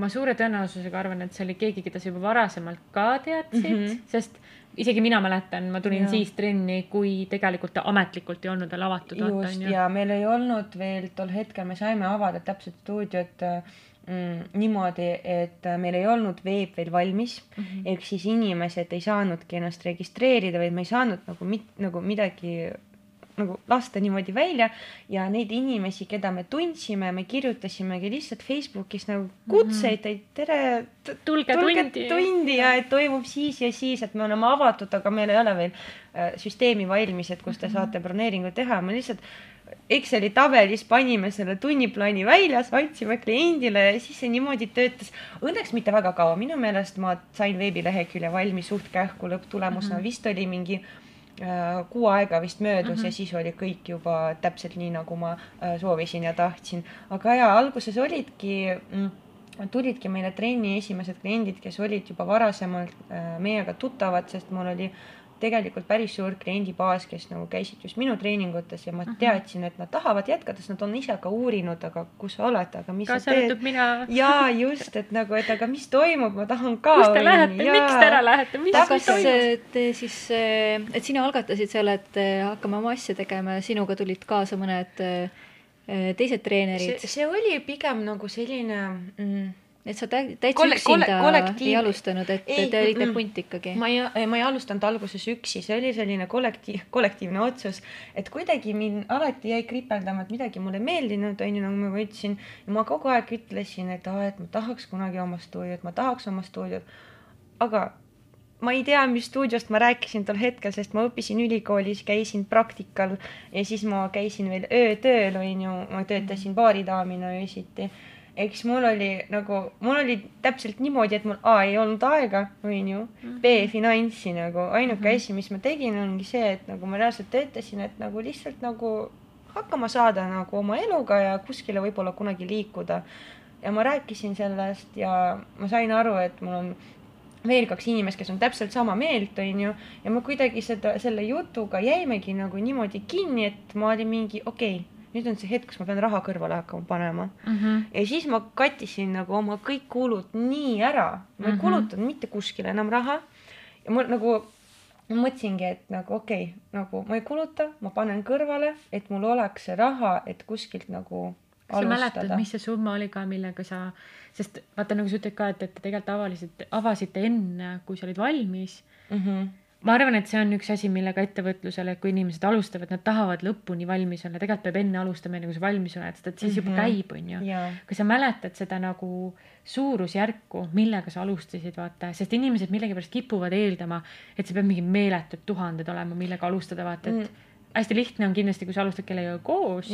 ma suure tõenäosusega arvan, et see oli keegi, keda sa juba varasemalt ka teadsid mm. -hmm. sest isegi mina mäletan, ma tulin Jaa. siis trenni, kui tegelikult ta ametlikult ei olnud veel avatud, just ja meil ei olnud veel tol hetkel, me saime avada täpselt stuudiot äh, niimoodi, et äh, meil ei olnud veeb veel valmis mm. Mhm. -hmm. ehk siis inimesed ei saanudki ennast registreerida, vaid me ei saanud nagu mit-, nagu midagi nagu lasta niimoodi välja ja neid inimesi, keda me tundsime, me kirjutasimegi lihtsalt Facebookis nagu kutseid, et tere, tulge tundi. tundi ja et toimub siis ja siis, et me oleme avatud, aga meil ei ole veel äh, süsteemi valmis, et kus te saate broneeringu teha, me lihtsalt Exceli tabelis panime selle tunniplaani välja, andsime kliendile ja siis see niimoodi töötas. Õnneks mitte väga kaua, minu meelest ma sain veebilehekülje valmis suht kähku, lõpptulemusena mm -hmm. vist oli mingi äh, kuu aega vist möödus mm -hmm. ja siis oli kõik juba täpselt nii, nagu ma äh, soovisin ja tahtsin. aga jaa, alguses olidki mm, tulidki meile trenni esimesed kliendid, kes olid juba varasemalt äh, meiega tuttavad, sest mul oli tegelikult päris suur kliendibaas, kes nagu käisid just minu treeningutes ja ma Mhm. teadsin, et nad tahavad jätkata, sest nad on ise ka uurinud, aga kus sa oled, aga mis kaasa sa teed arvatud. mina. jaa, just, et nagu, et aga mis toimub, ma tahan ka. kus te lähete, miks te ära lähete, mis kas te siis, et sina algatasid selle, et äh, hakkame oma asja tegema ja sinuga tulid kaasa mõned äh, teised treenerid see,, see oli pigem nagu selline mm, et sa tä- täitsa Kolle- üksinda kolle- kollektiiv- ei alustanud, et Ei, te olite punt ikkagi. ma ei, ma ei alustanud alguses üksi, see oli selline kollektiiv, kollektiivne otsus, et kuidagi mind alati jäi kripeldama, et midagi mulle ei meeldinud, onju, nagu ma ütlesin. ja ma kogu aeg ütlesin, et aa, et ma tahaks kunagi oma stuudiot, ma tahaks oma stuudiot. aga ma ei tea, mis stuudiost ma rääkisin tol hetkel, sest ma õppisin ülikoolis, käisin praktikal ja siis ma käisin veel öötööl, onju, ma töötasin baaridaamina öösiti eks mul oli nagu, mul oli täpselt niimoodi, et mul A ei olnud aega, onju, B finantsi nagu, ainuke Mhm. asi, mis ma tegin, ongi see, et nagu ma reaalselt töötasin, et nagu lihtsalt nagu hakkama saada nagu oma eluga ja kuskile võib-olla kunagi liikuda. ja ma rääkisin sellest ja ma sain aru, et mul on veel kaks inimest, kes on täpselt sama meelt, onju, ja ma kuidagi seda, selle jutuga jäimegi nagu niimoodi kinni, et ma olin mingi okei okay,, nüüd on see hetk, kus ma pean raha kõrvale hakkama panema Mhm. ja siis ma kattisin nagu oma kõik kulud nii ära, ma ei Mhm. kulutanud mitte kuskile enam raha. ja mul nagu, mõtlesingi, et nagu okei okay,, nagu ma ei kuluta, ma panen kõrvale, et mul oleks see raha, et kuskilt nagu kas sa mäletad, mis see summa oli ka, millega sa, sest vaata nagu sa ütled ka, et, et te tegelikult avalisite, avasite enne, kui sa olid valmis. Mm -hmm. Ma arvan, et see on üks asi, millega ettevõtlusele, kui inimesed alustavad, nad tahavad lõpuni valmis olla, tegelikult peab enne alustama, enne kui sa valmis oled, sest et siis juba Mhm. käib, onju. ja, kas sa mäletad seda nagu suurusjärku, millega sa alustasid, vaata, sest inimesed millegipärast kipuvad eeldama, et see peab mingi meeletud tuhanded olema, millega alustada, vaata, et Mm. Hästi lihtne on kindlasti, kui sa alustad kellegagi koos.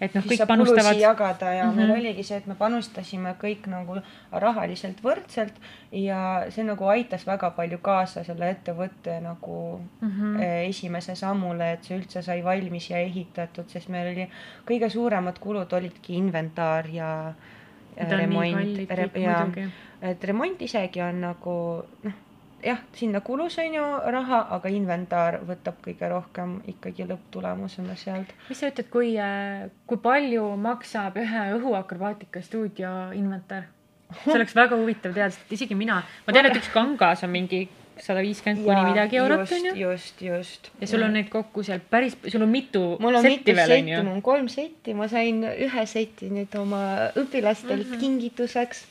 et noh, kõik panustavad jagada ja mm -hmm. meil oligi see, et me panustasime kõik nagu rahaliselt võrdselt ja see nagu aitas väga palju kaasa selle ettevõtte nagu Mhm. eh, esimese sammule, et see üldse sai valmis ja ehitatud, sest meil oli kõige suuremad kulud olidki inventaar ja remont kõik ja et remont isegi on nagu noh, jah, sinna kulus on ju raha, aga inventaar võtab kõige rohkem ikkagi lõpptulemusena sealt. mis sa ütled, kui, kui palju maksab ühe õhuakrobaatika stuudio inventar? see oleks väga huvitav teada, sest isegi mina, ma tean, et üks kangas on mingi sada viiskümmend kuni midagi eurot, onju. just, just. ja sul on neid kokku seal päris, sul on mitu mul on mitu veel, setti, mul. on kolm setti, ma sain ühe seti nüüd oma õpilastelt mm. -hmm. kingituseks.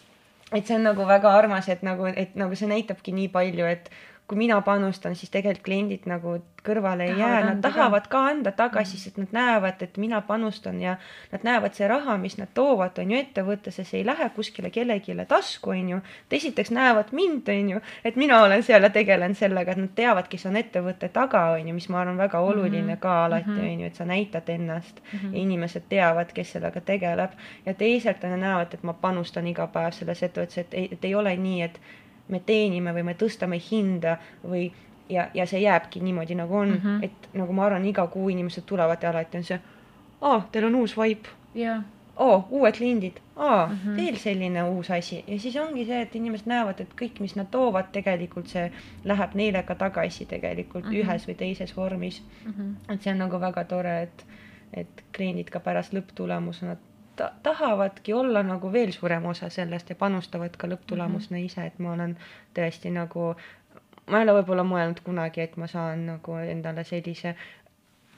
Et see on nagu väga armas, et nagu, et nagu see näitabki nii palju, et kui mina panustan, siis tegelikult kliendid nagu kõrvale ei Tahavad jää, nad tahavad ka anda tagasi, Mhm. sest nad näevad, et mina panustan ja nad näevad see raha, mis nad toovad, on ju ettevõttesse, see ei lähe kuskile kellelegi tasku, on ju. Nad esiteks näevad mind, on ju, et mina olen seal ja tegelen sellega, et nad teavad, kes on ettevõtte taga, on ju, mis ma arvan, väga oluline Mhm. ka alati, Mhm. on ju, et sa näitad ennast Mhm. ja inimesed teavad, kes sellega tegeleb ja teisalt nad näevad, et ma panustan iga päev selles ettevõttes, et ei, et ei ole nii, et me teenime või me tõstame hinda või ja, ja see jääbki niimoodi, nagu on mm. -hmm. et nagu ma arvan, iga kuu inimesed tulevad ja alati on see, aa, teil on uus vaip, jaa, oo, uued kliendid, aa mm. -hmm. veel selline uus asi ja siis ongi see, et inimesed näevad, et kõik, mis nad toovad, tegelikult see läheb neile ka tagasi tegelikult mm. -hmm. ühes või teises vormis et see on nagu väga tore, et, et kliendid ka pärast lõpptulemusena ta-, tahavadki olla nagu veel suurem osa sellest ja panustavad ka lõpptulemusena ise, et ma olen tõesti nagu, ma ei ole võib-olla mõelnud kunagi, et ma saan nagu endale sellise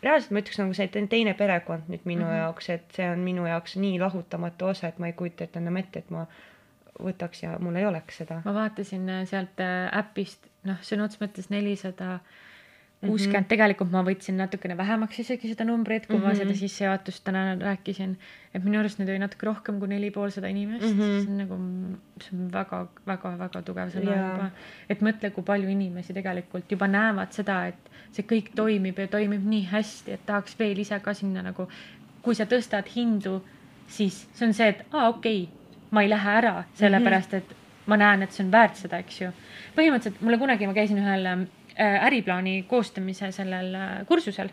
reaalselt ma ütleks nagu see te- teine perekond nüüd minu mm Mhm. -hmm. jaoks, et see on minu jaoks nii lahutamatu osa, et ma ei kujuta ette enam ette, et ma võtaks ja mul ei oleks seda. ma vaatasin äh, sealt äh, äpist, noh, sõna otseses mõttes nelisada Mhm. kuuskümmend, tegelikult ma võtsin natukene vähemaks isegi seda numbrit, kui mm -hmm. ma Mhm. seda sissejuhatust täna rääkisin. et minu arust neid oli natuke rohkem kui neli poolsada inimest mm, Mhm. -hmm. see on nagu, see on väga-väga-väga tugev sõna Jaa. juba. et mõtle, kui palju inimesi tegelikult juba näevad seda, et see kõik toimib ja toimib nii hästi, et tahaks veel ise ka sinna nagu, kui sa tõstad hindu, siis see on see, et aa, okei okay,, ma ei lähe ära, sellepärast et ma näen, et see on väärt seda, eks ju. põhimõtteliselt mulle kunagi, ma käisin ühel äriplaani koostamise sellel äh, kursusel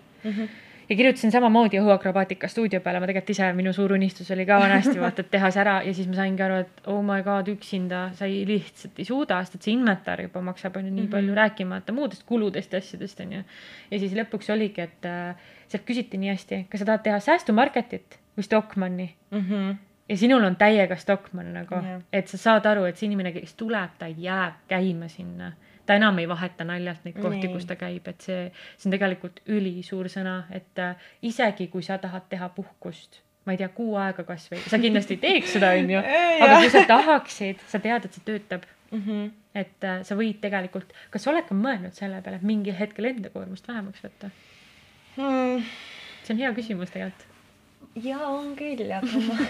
ja kirjutasin samamoodi õhuakrobaatika stuudio peale, ma tegelikult ise, minu suur unistus oli ka vanasti vaata, et teha see ära ja siis ma saingi aru, et oh my god, üksinda sa ei lihtsalt ei suuda, sest et see inventar juba maksab on ju nii Mhm. palju, rääkimata muudest kuludest ja asjadest on ju. ja siis lõpuks oligi, et äh, sealt küsiti nii hästi, kas sa tahad teha säästumarketit või Stockmanni Mhm. ja sinul on täiega Stockmann nagu Jah. et sa saad aru, et see inimene, kes tuleb, ta jääb käima sinna. Ta enam ei vaheta naljalt neid kohti, kus ta käib, et see, see on tegelikult ülisuur sõna, et äh, isegi kui sa tahad teha puhkust ma ei tea, kuu aega kasvõi, sa kindlasti ei teeks seda, onju. Aga kui sa tahaksid, sa tead, et see töötab, -hmm. et äh, sa võid tegelikult, kas sa oled ka mõelnud selle peale, et mingil hetkel enda koormust vähemaks võtta? Hmm. see on hea küsimus tegelikult. jaa, on küll, aga ma [laughs]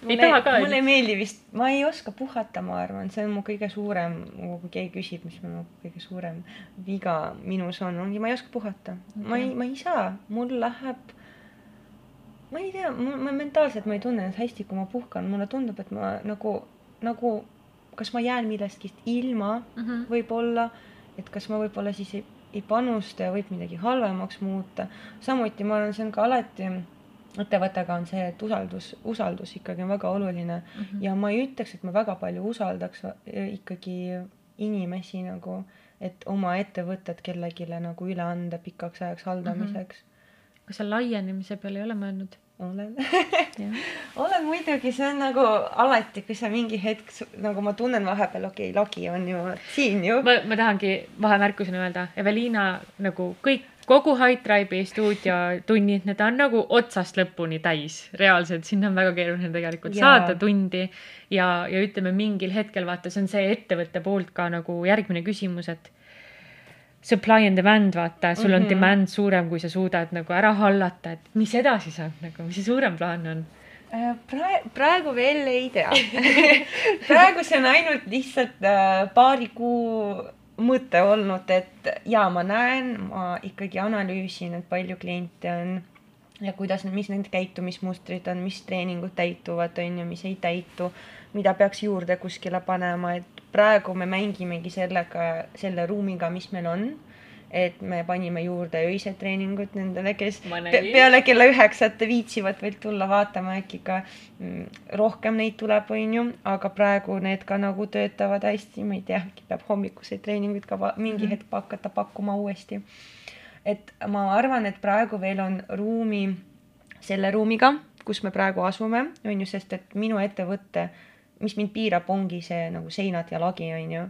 [laughs] mulle onju? ei meeldi vist, ma ei oska puhata, ma arvan, see on mu kõige suurem, kui keegi küsib, mis mu kõige suurem viga minus on, ongi ma ei oska puhata okay.. ma ei, ma ei saa, mul läheb, ma ei tea, ma mentaalselt ma ei tunne ennast hästi, kui ma puhkan, mulle tundub, et ma nagu, nagu kas ma jään millestki ilma Mhm. võib-olla, et kas ma võib-olla siis ei, ei panusta ja võib midagi halvemaks muuta. samuti ma arvan, see on ka alati ettevõttega on see, et usaldus, usaldus ikkagi on väga oluline Mhm. ja ma ei ütleks, et ma väga palju usaldaks eh, ikkagi inimesi nagu, et oma ettevõtet kellelegi nagu üle anda pikaks ajaks haldamiseks kas sa laienemise peale ei ole mõelnud? olen [laughs] olen muidugi, see on nagu alati, kui sa mingi hetk nagu ma tunnen vahepeal, okei okay,, lagi on ju siin ju. ma, ma tahangi vahemärkusena öelda, Eveliina nagu kõik, kogu High Tribe'i stuudiotunnid, need on nagu otsast lõpuni täis, reaalselt, sinna on väga keeruline tegelikult Jaa. saada tundi ja, ja ütleme mingil hetkel vaata, see on see ettevõtte poolt ka nagu järgmine küsimus, et supply and demand, vaata, sul on Mhm. demand suurem, kui sa suudad nagu ära hallata, et mis edasi saab nagu, mis see suurem plaan on? Äh, praegu, praegu veel ei tea. [laughs] praegu see on ainult lihtsalt äh, paari kuu mõte olnud, et ja ma näen, ma ikkagi analüüsin, et palju kliente on ja kuidas, mis nende käitumismustrid on, mis treeningud täituvad, on ju, mis ei täitu, mida peaks juurde kuskile panema, et praegu me mängimegi sellega, selle ruumiga, mis meil on et me panime juurde öised treeningud nendele, kes pe nägin. peale kella üheksat viitsivad veel tulla vaatama, äkki ka mm, rohkem neid tuleb, onju, aga praegu need ka nagu töötavad hästi, ma ei tea, äkki peab hommikuseid treeninguid ka mingi Mhm. hetk hakata pakkuma uuesti. et ma arvan, et praegu veel on ruumi selle ruumiga, kus me praegu asume, on ju, sest et minu ettevõte, mis mind piirab, ongi see nagu seinad ja lagi, on ju.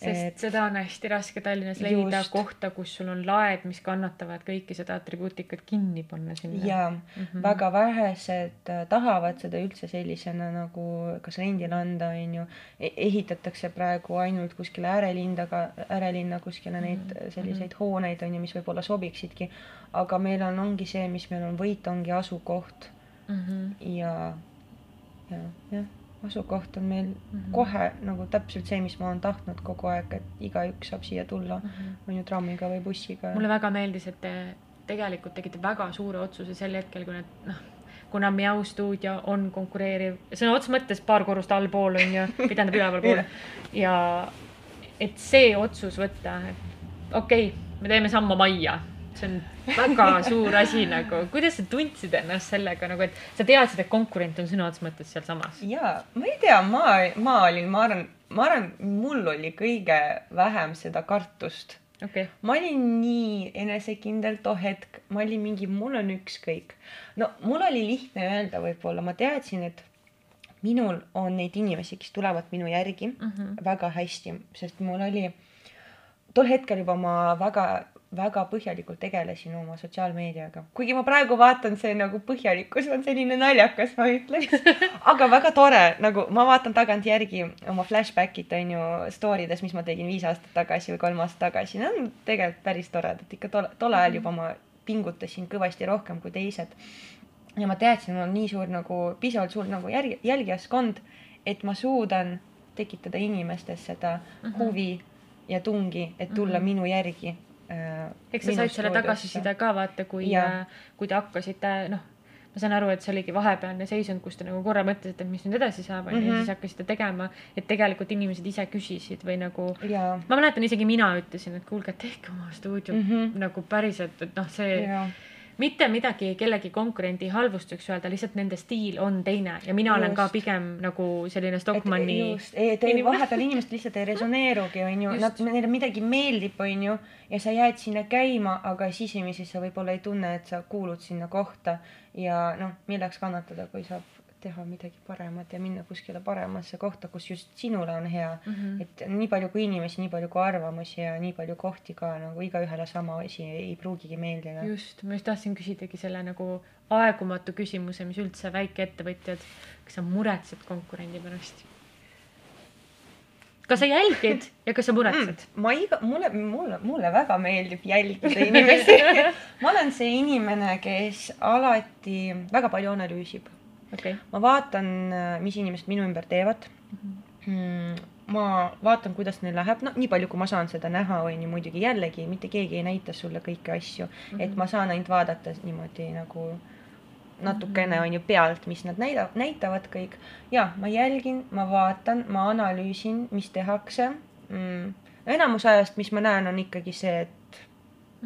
Sest Et- seda on hästi raske Tallinnas leida Just. kohta, kus sul on laed, mis kannatavad kõike seda atribuutikat kinni panna sinna. ja Mhm. väga vähesed äh, tahavad seda üldse sellisena nagu kas rendile anda, on ju. ehitatakse praegu ainult kuskile äärelinda, äärelinna kuskile neid Mhm, selliseid hooneid on ju, mis võib-olla sobiksidki. aga meil on, ongi see, mis meil on võit, ongi asukoht Mhm. ja, ja jah, asukoht on meil Mhm. kohe nagu täpselt see, mis ma olen tahtnud kogu aeg, et igaüks saab siia tulla, Mhm. on ju trammiga või bussiga. mulle väga meeldis, et te tegelikult tegite väga suure otsuse sel hetkel, kui need noh, kuna Miau stuudio on konkureeriv, sõna otseses mõttes paar korrust allpool on ju, või tähendab ülevalpool [laughs] ja et see otsus võtta, et okei okay,, me teeme sammu majja, see on väga suur asi nagu, kuidas sa tundsid ennast sellega nagu, et sa teadsid, et konkurent on sõna otseses mõttes sealsamas? ja ma ei tea, ma, ma olin, ma arvan, ma arvan, mul oli kõige vähem seda kartust. okei okay., ma olin nii enesekindel too hetk, ma olin mingi, mul on ükskõik. no mul oli lihtne öelda võib-olla, ma teadsin, et minul on neid inimesi, kes tulevad minu järgi mm. -hmm. väga hästi, sest mul oli tol hetkel juba ma väga, väga põhjalikult tegelesin oma sotsiaalmeediaga, kuigi ma praegu vaatan, see nagu põhjalikkus on selline naljakas, ma ütleks, [laughs] aga väga tore, nagu ma vaatan tagantjärgi oma flashback'id on ju story des, mis ma tegin viis aastat tagasi või kolm aastat tagasi, need on tegelikult päris toredad, ikka tol, tol ajal juba ma pingutasin kõvasti rohkem kui teised. ja ma teadsin, mul on nii suur nagu, piisavalt suur nagu järgi, jälgijaskond, et ma suudan tekitada inimestes seda mm. -hmm. huvi ja tungi, et tulla mm -hmm. minu järgi. Eks sa said selle tagasiside ka vaata, kui Jaa., kui te hakkasite, noh, ma saan aru, et see oligi vahepealne seisund, kus te nagu korra mõtlesite, et mis nüüd edasi saab, onju, ja Mhm. siis hakkasite tegema, et tegelikult inimesed ise küsisid või nagu, ma mäletan isegi mina ütlesin, et kuulge, tehke oma stuudio mm. -hmm. nagu päriselt, et noh, see ja, mitte midagi kellegi konkurendi halvustuseks öelda, lihtsalt nende stiil on teine. Ja mina Just. olen ka pigem nagu selline Stockmanni just, vahepeal inimesed lihtsalt ei resoneerugi, onju, nad, neile midagi meeldib, onju, ja sa jääd sinna käima, aga sisemisi sa võib-olla ei tunne, et sa kuulud sinna kohta. Ja noh, milleks kannatada, kui saab teha midagi paremat ja minna kuskile paremasse kohta, kus just sinule on hea mm. Mhm. et nii palju kui inimesi, nii palju kui arvamusi ja nii palju kohti ka nagu igaühele sama asi ei pruugigi meeldida. just, ma just tahtsin küsidagi selle nagu aegumatu küsimuse, mis üldse väikeettevõtjad, kas sa muretsed konkurendi pärast? kas sa jälgid ja kas sa muretsed mm.? ma iga, mulle, mulle, mulle väga meeldib jälgida inimesi [laughs] ma olen see inimene, kes alati väga palju analüüsib. Okay. ma vaatan, mis inimesed minu ümber teevad Mhm. mm,. ma vaatan, kuidas neil läheb, no nii palju, kui ma saan seda näha, on ju muidugi jällegi mitte keegi ei näita sulle kõiki asju mm, -hmm. et ma saan ainult vaadata niimoodi nagu natukene Mhm. on ju pealt, mis nad näida-, näitavad kõik. ja ma jälgin, ma vaatan, ma analüüsin, mis tehakse mm.. enamus ajast, mis ma näen, on ikkagi see, et,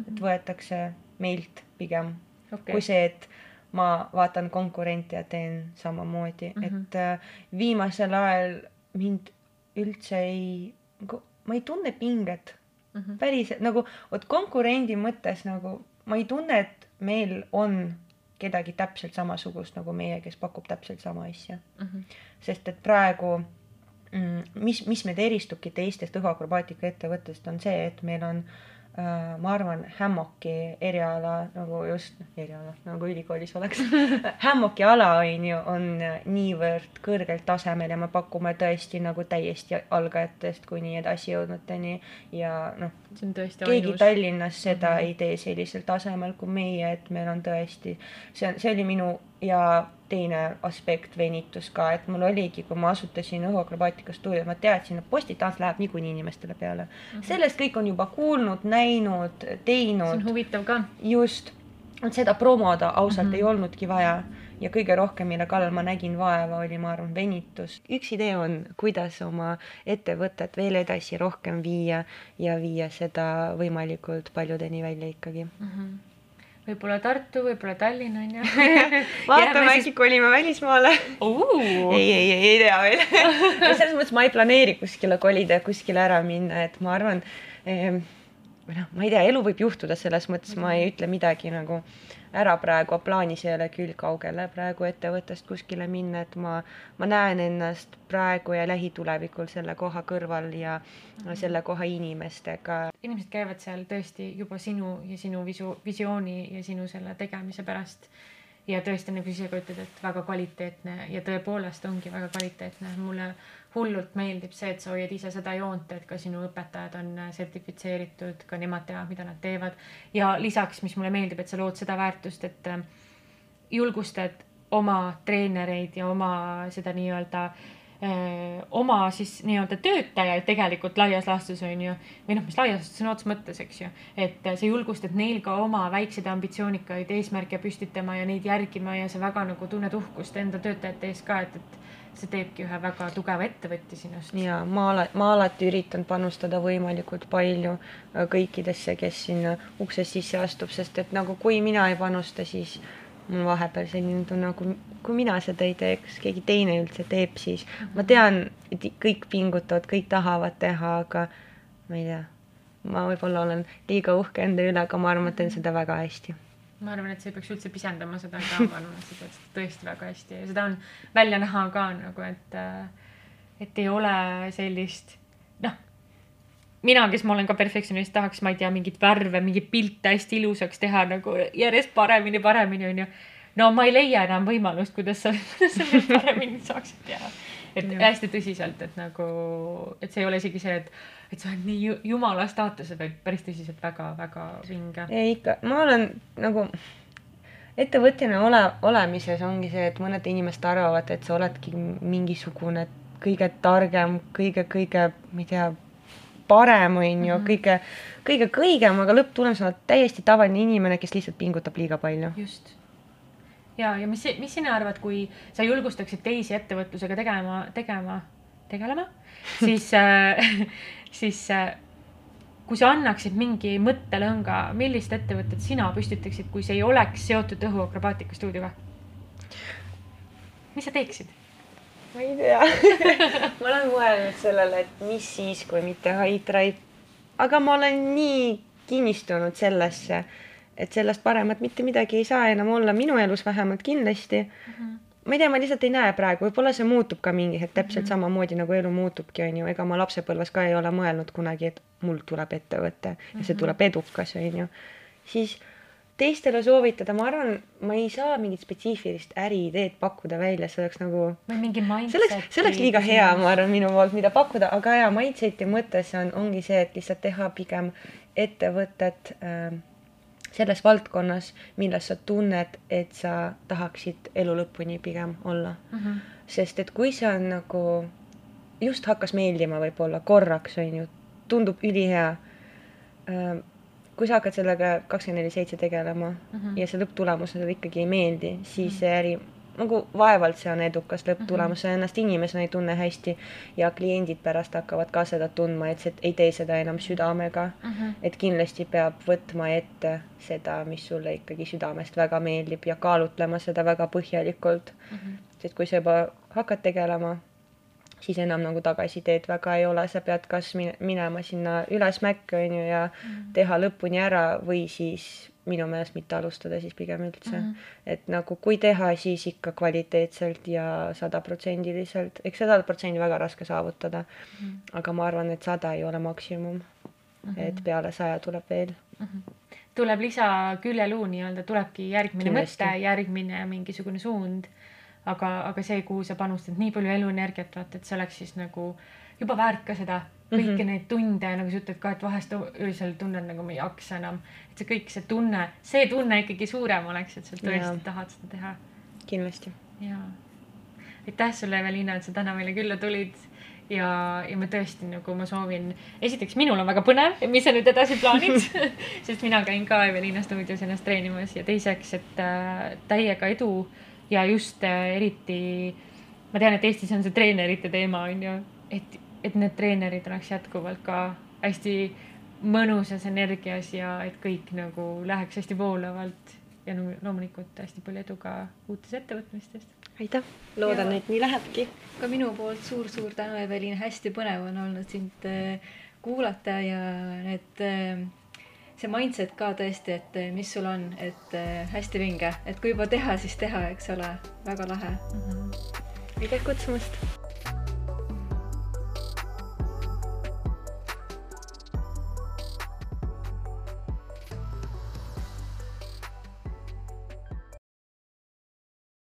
et võetakse meilt pigem Mhm. okei kui see, et ma vaatan konkurente ja teen samamoodi mm. -hmm. et äh, viimasel ajal mind üldse ei, nagu ma ei tunne pinget Mhm. päriselt nagu vot konkurendi mõttes nagu ma ei tunne, et meil on kedagi täpselt samasugust nagu meie, kes pakub täpselt sama asja. Mhm. sest et praegu mm, mis, mis meid eristubki teistest õhuakrobaatika ettevõttest, on see, et meil on äh, ma arvan, Hammoki eriala nagu just, eriala nagu ülikoolis oleks [laughs] Hammoki ala on ju, on niivõrd kõrgel tasemel ja me pakume tõesti nagu täiesti algajatest kuni edasijõudnuteni ja noh, see on tõesti keegi ainus Tallinnas seda Mhm. ei tee sellisel tasemel kui meie, et meil on tõesti, see on, see oli minu ja teine aspekt, venitus ka, et mul oligi, kui ma asutasin õhuakrobaatika stuudio, ma teadsin, et postitants läheb niikuinii inimestele peale mm. -hmm. sellest kõik on juba kuulnud, näinud, see on teinud, huvitav ka just, et seda promoda ausalt mm. -hmm. ei olnudki vaja ja kõige rohkem, mille kallal ma nägin vaeva, oli, ma arvan, venitus. üks idee on, kuidas oma ettevõtet veel edasi rohkem viia ja viia seda võimalikult paljudeni välja ikkagi. mm. -hmm. Võib-olla Tartu, võib-olla Tallinn on ju. [laughs] Vaatame, äkki kolime välismaale. ei, ei, ei, ei tea veel. [laughs] Selles mõttes ma ei planeeri kuskile kolida kuskile ära minna, et ma arvan eh,, või noh, ma ei tea, elu võib juhtuda, selles mõttes ma ei ütle midagi nagu ära praegu, plaanis ei ole küll kaugele praegu ettevõttest kuskile minna, et ma, ma näen ennast praegu ja lähitulevikul selle koha kõrval ja selle koha inimestega. inimesed käivad seal tõesti juba sinu ja sinu visu, visiooni ja sinu selle tegemise pärast. ja tõesti, nagu sa ise ka ütled, et väga kvaliteetne ja tõepoolest ongi väga kvaliteetne. mulle hullult meeldib see, et sa hoiad ise seda joont, et ka sinu õpetajad on sertifitseeritud, ka nemad teavad, mida nad teevad. ja lisaks, mis mulle meeldib, et sa lood seda väärtust, et äh, julgustad oma treenereid ja oma seda nii-öelda öö, oma siis nii-öelda töötajaid tegelikult laias laastus on ju, või noh, mis laias laastus sõna otseses mõttes, eks ju, et sa julgustad neil ka oma väikseid ambitsioonikaid eesmärke püstitama ja neid järgima ja sa väga nagu tunned uhkust enda töötajate ees ka, et, et see teebki ühe väga tugeva ettevõtja sinust. ja ma ala-, ma alati üritan panustada võimalikult palju äh, kõikidesse, kes sinna uksest sisse astub, sest et nagu kui mina ei panusta, siis mul vahepeal selline tunne, kui, kui mina seda ei tee, kas keegi teine üldse teeb, siis? Ma tean, et kõik pingutavad, kõik tahavad teha, aga ma ei tea, ma võib-olla olen liiga uhke enda üle, aga ma arvan, ma teen seda väga hästi ma arvan, et sa ei peaks üldse pisendama seda ka, ma arvan, et sa teed seda tõesti väga hästi ja seda on välja näha ka nagu, et, et ei ole sellist, noh, mina, kes ma olen ka perfektsionist, tahaks, ma ei tea, mingeid värve, mingeid pilte hästi ilusaks teha nagu järjest paremini, paremini onju. no ma ei leia enam võimalust, kuidas sa, kuidas sa veel paremini saaksid teha. Et Jah. hästi tõsiselt, et nagu, et see ei ole isegi see, et, et sa oled nii ju- jumala staatuses, vaid päris tõsiselt väga-väga vinge. ei ikka, ma olen nagu ettevõtjana ole, olemises ongi see, et mõned inimesed arvavad, et sa oledki mingisugune kõige targem, kõige-kõige, ma ei tea, parem on ju Mhm. kõige, kõige kõigem, aga lõpptulemusena oled täiesti tavaline inimene, kes lihtsalt pingutab liiga palju. just. Ja, ja mis, mis sina arvad, kui sa julgustaksid teisi ettevõtlusega tegema, tegema, tegelema, [laughs] siis äh, [laughs] siis äh, kui sa annaksid mingi mõttelõnga, millist ettevõtet sina püstitaksid, kui see ei oleks seotud õhuakrobaatika stuudioga? mis sa teeksid? ma ei tea [laughs] ma olen mõelnud sellele, et mis siis, kui mitte Hydrive. aga ma olen nii kinnistunud sellesse, et sellest paremat mitte midagi ei saa enam olla minu elus vähemalt kindlasti. ma ei tea, ma lihtsalt ei näe praegu, võib-olla see muutub ka mingi hetk täpselt Mhm. samamoodi nagu elu muutubki, on ju, ega ma lapsepõlves ka ei ole mõelnud kunagi, et mul tuleb ettevõte ja see Mhm. tuleb edukas, on ju. siis teistele soovitada, ma arvan, ma ei saa mingit spetsiifilist äriideed pakkuda välja, see oleks nagu või mingi mindset. see oleks, see oleks liiga hea, ma arvan, minu poolt, mida pakkuda, aga jaa, mindset'i mõttes on, ongi see, et lihtsalt teha pigem ettevõtet äh, selles valdkonnas, milles sa tunned, et sa tahaksid elu lõpuni pigem olla. Mhm. sest et kui see on nagu, just hakkas meeldima võib-olla korraks, on ju, tundub ülihea äh,. kui sa hakkad sellega kakskümmend neli seitse tegelema Mhm. ja see lõpptulemus sulle ikkagi ei meeldi, siis see äri nagu vaevalt see on edukas lõpptulemus, sa ennast inimesena ei tunne hästi ja kliendid pärast hakkavad ka seda tundma, et sa ei tee seda enam südamega. Mhm. et kindlasti peab võtma ette seda, mis sulle ikkagi südamest väga meeldib ja kaalutlema seda väga põhjalikult. Mhm. sest kui sa juba hakkad tegelema, siis enam nagu tagasiteed väga ei ole, sa pead kas mine- minema sinna ülesmäkke, on ju, ja teha lõpuni ära või siis minu meelest mitte alustada siis pigem üldse mm. -hmm. et nagu kui teha, siis ikka kvaliteetselt ja sadaprotsendiliselt, eks sada protsenti väga raske saavutada mm. -hmm. aga ma arvan, et sada ei ole maksimum mm. -hmm. et peale saja tuleb veel. tuleb lisa küljeluu nii-öelda, tulebki järgmine Kindlasti. mõte, järgmine mingisugune suund. aga, aga see, kuhu sa panustad nii palju eluenergiat, vaata, et see oleks siis nagu juba väärt ka seda kõiki mm. -hmm. neid tunde, nagu sa ütled ka, et vahest öösel tunned nagu ma ei jaksa enam. et see kõik, see tunne, see tunne ikkagi suurem oleks, et sa tõesti Jaa. tahad seda teha. kindlasti. jaa. aitäh sulle, Eveliina, et sa täna meile külla tulid ja, ja ma tõesti nagu ma soovin, esiteks minul on väga põnev, mis sa nüüd edasi plaanid, [laughs] sest mina käin ka Eveliina stuudios ennast treenimas ja teiseks, et äh, täiega edu ja just äh, eriti ma tean, et Eestis on see treenerite teema on ju, et, et need treenerid oleks jätkuvalt ka hästi mõnusas energias ja et kõik nagu läheks hästi voolavalt ja no loomulikult hästi palju edu ka uutes ettevõtmistes. aitäh, loodan, et nii lähebki. ka minu poolt suur-suur tänu, Evelin, hästi põnev on olnud sind äh, kuulata ja need, see mindset ka tõesti, et äh, mis sul on, et äh, hästi vinge, et kui juba teha, siis teha, eks ole, väga lahe aitäh kutsumast.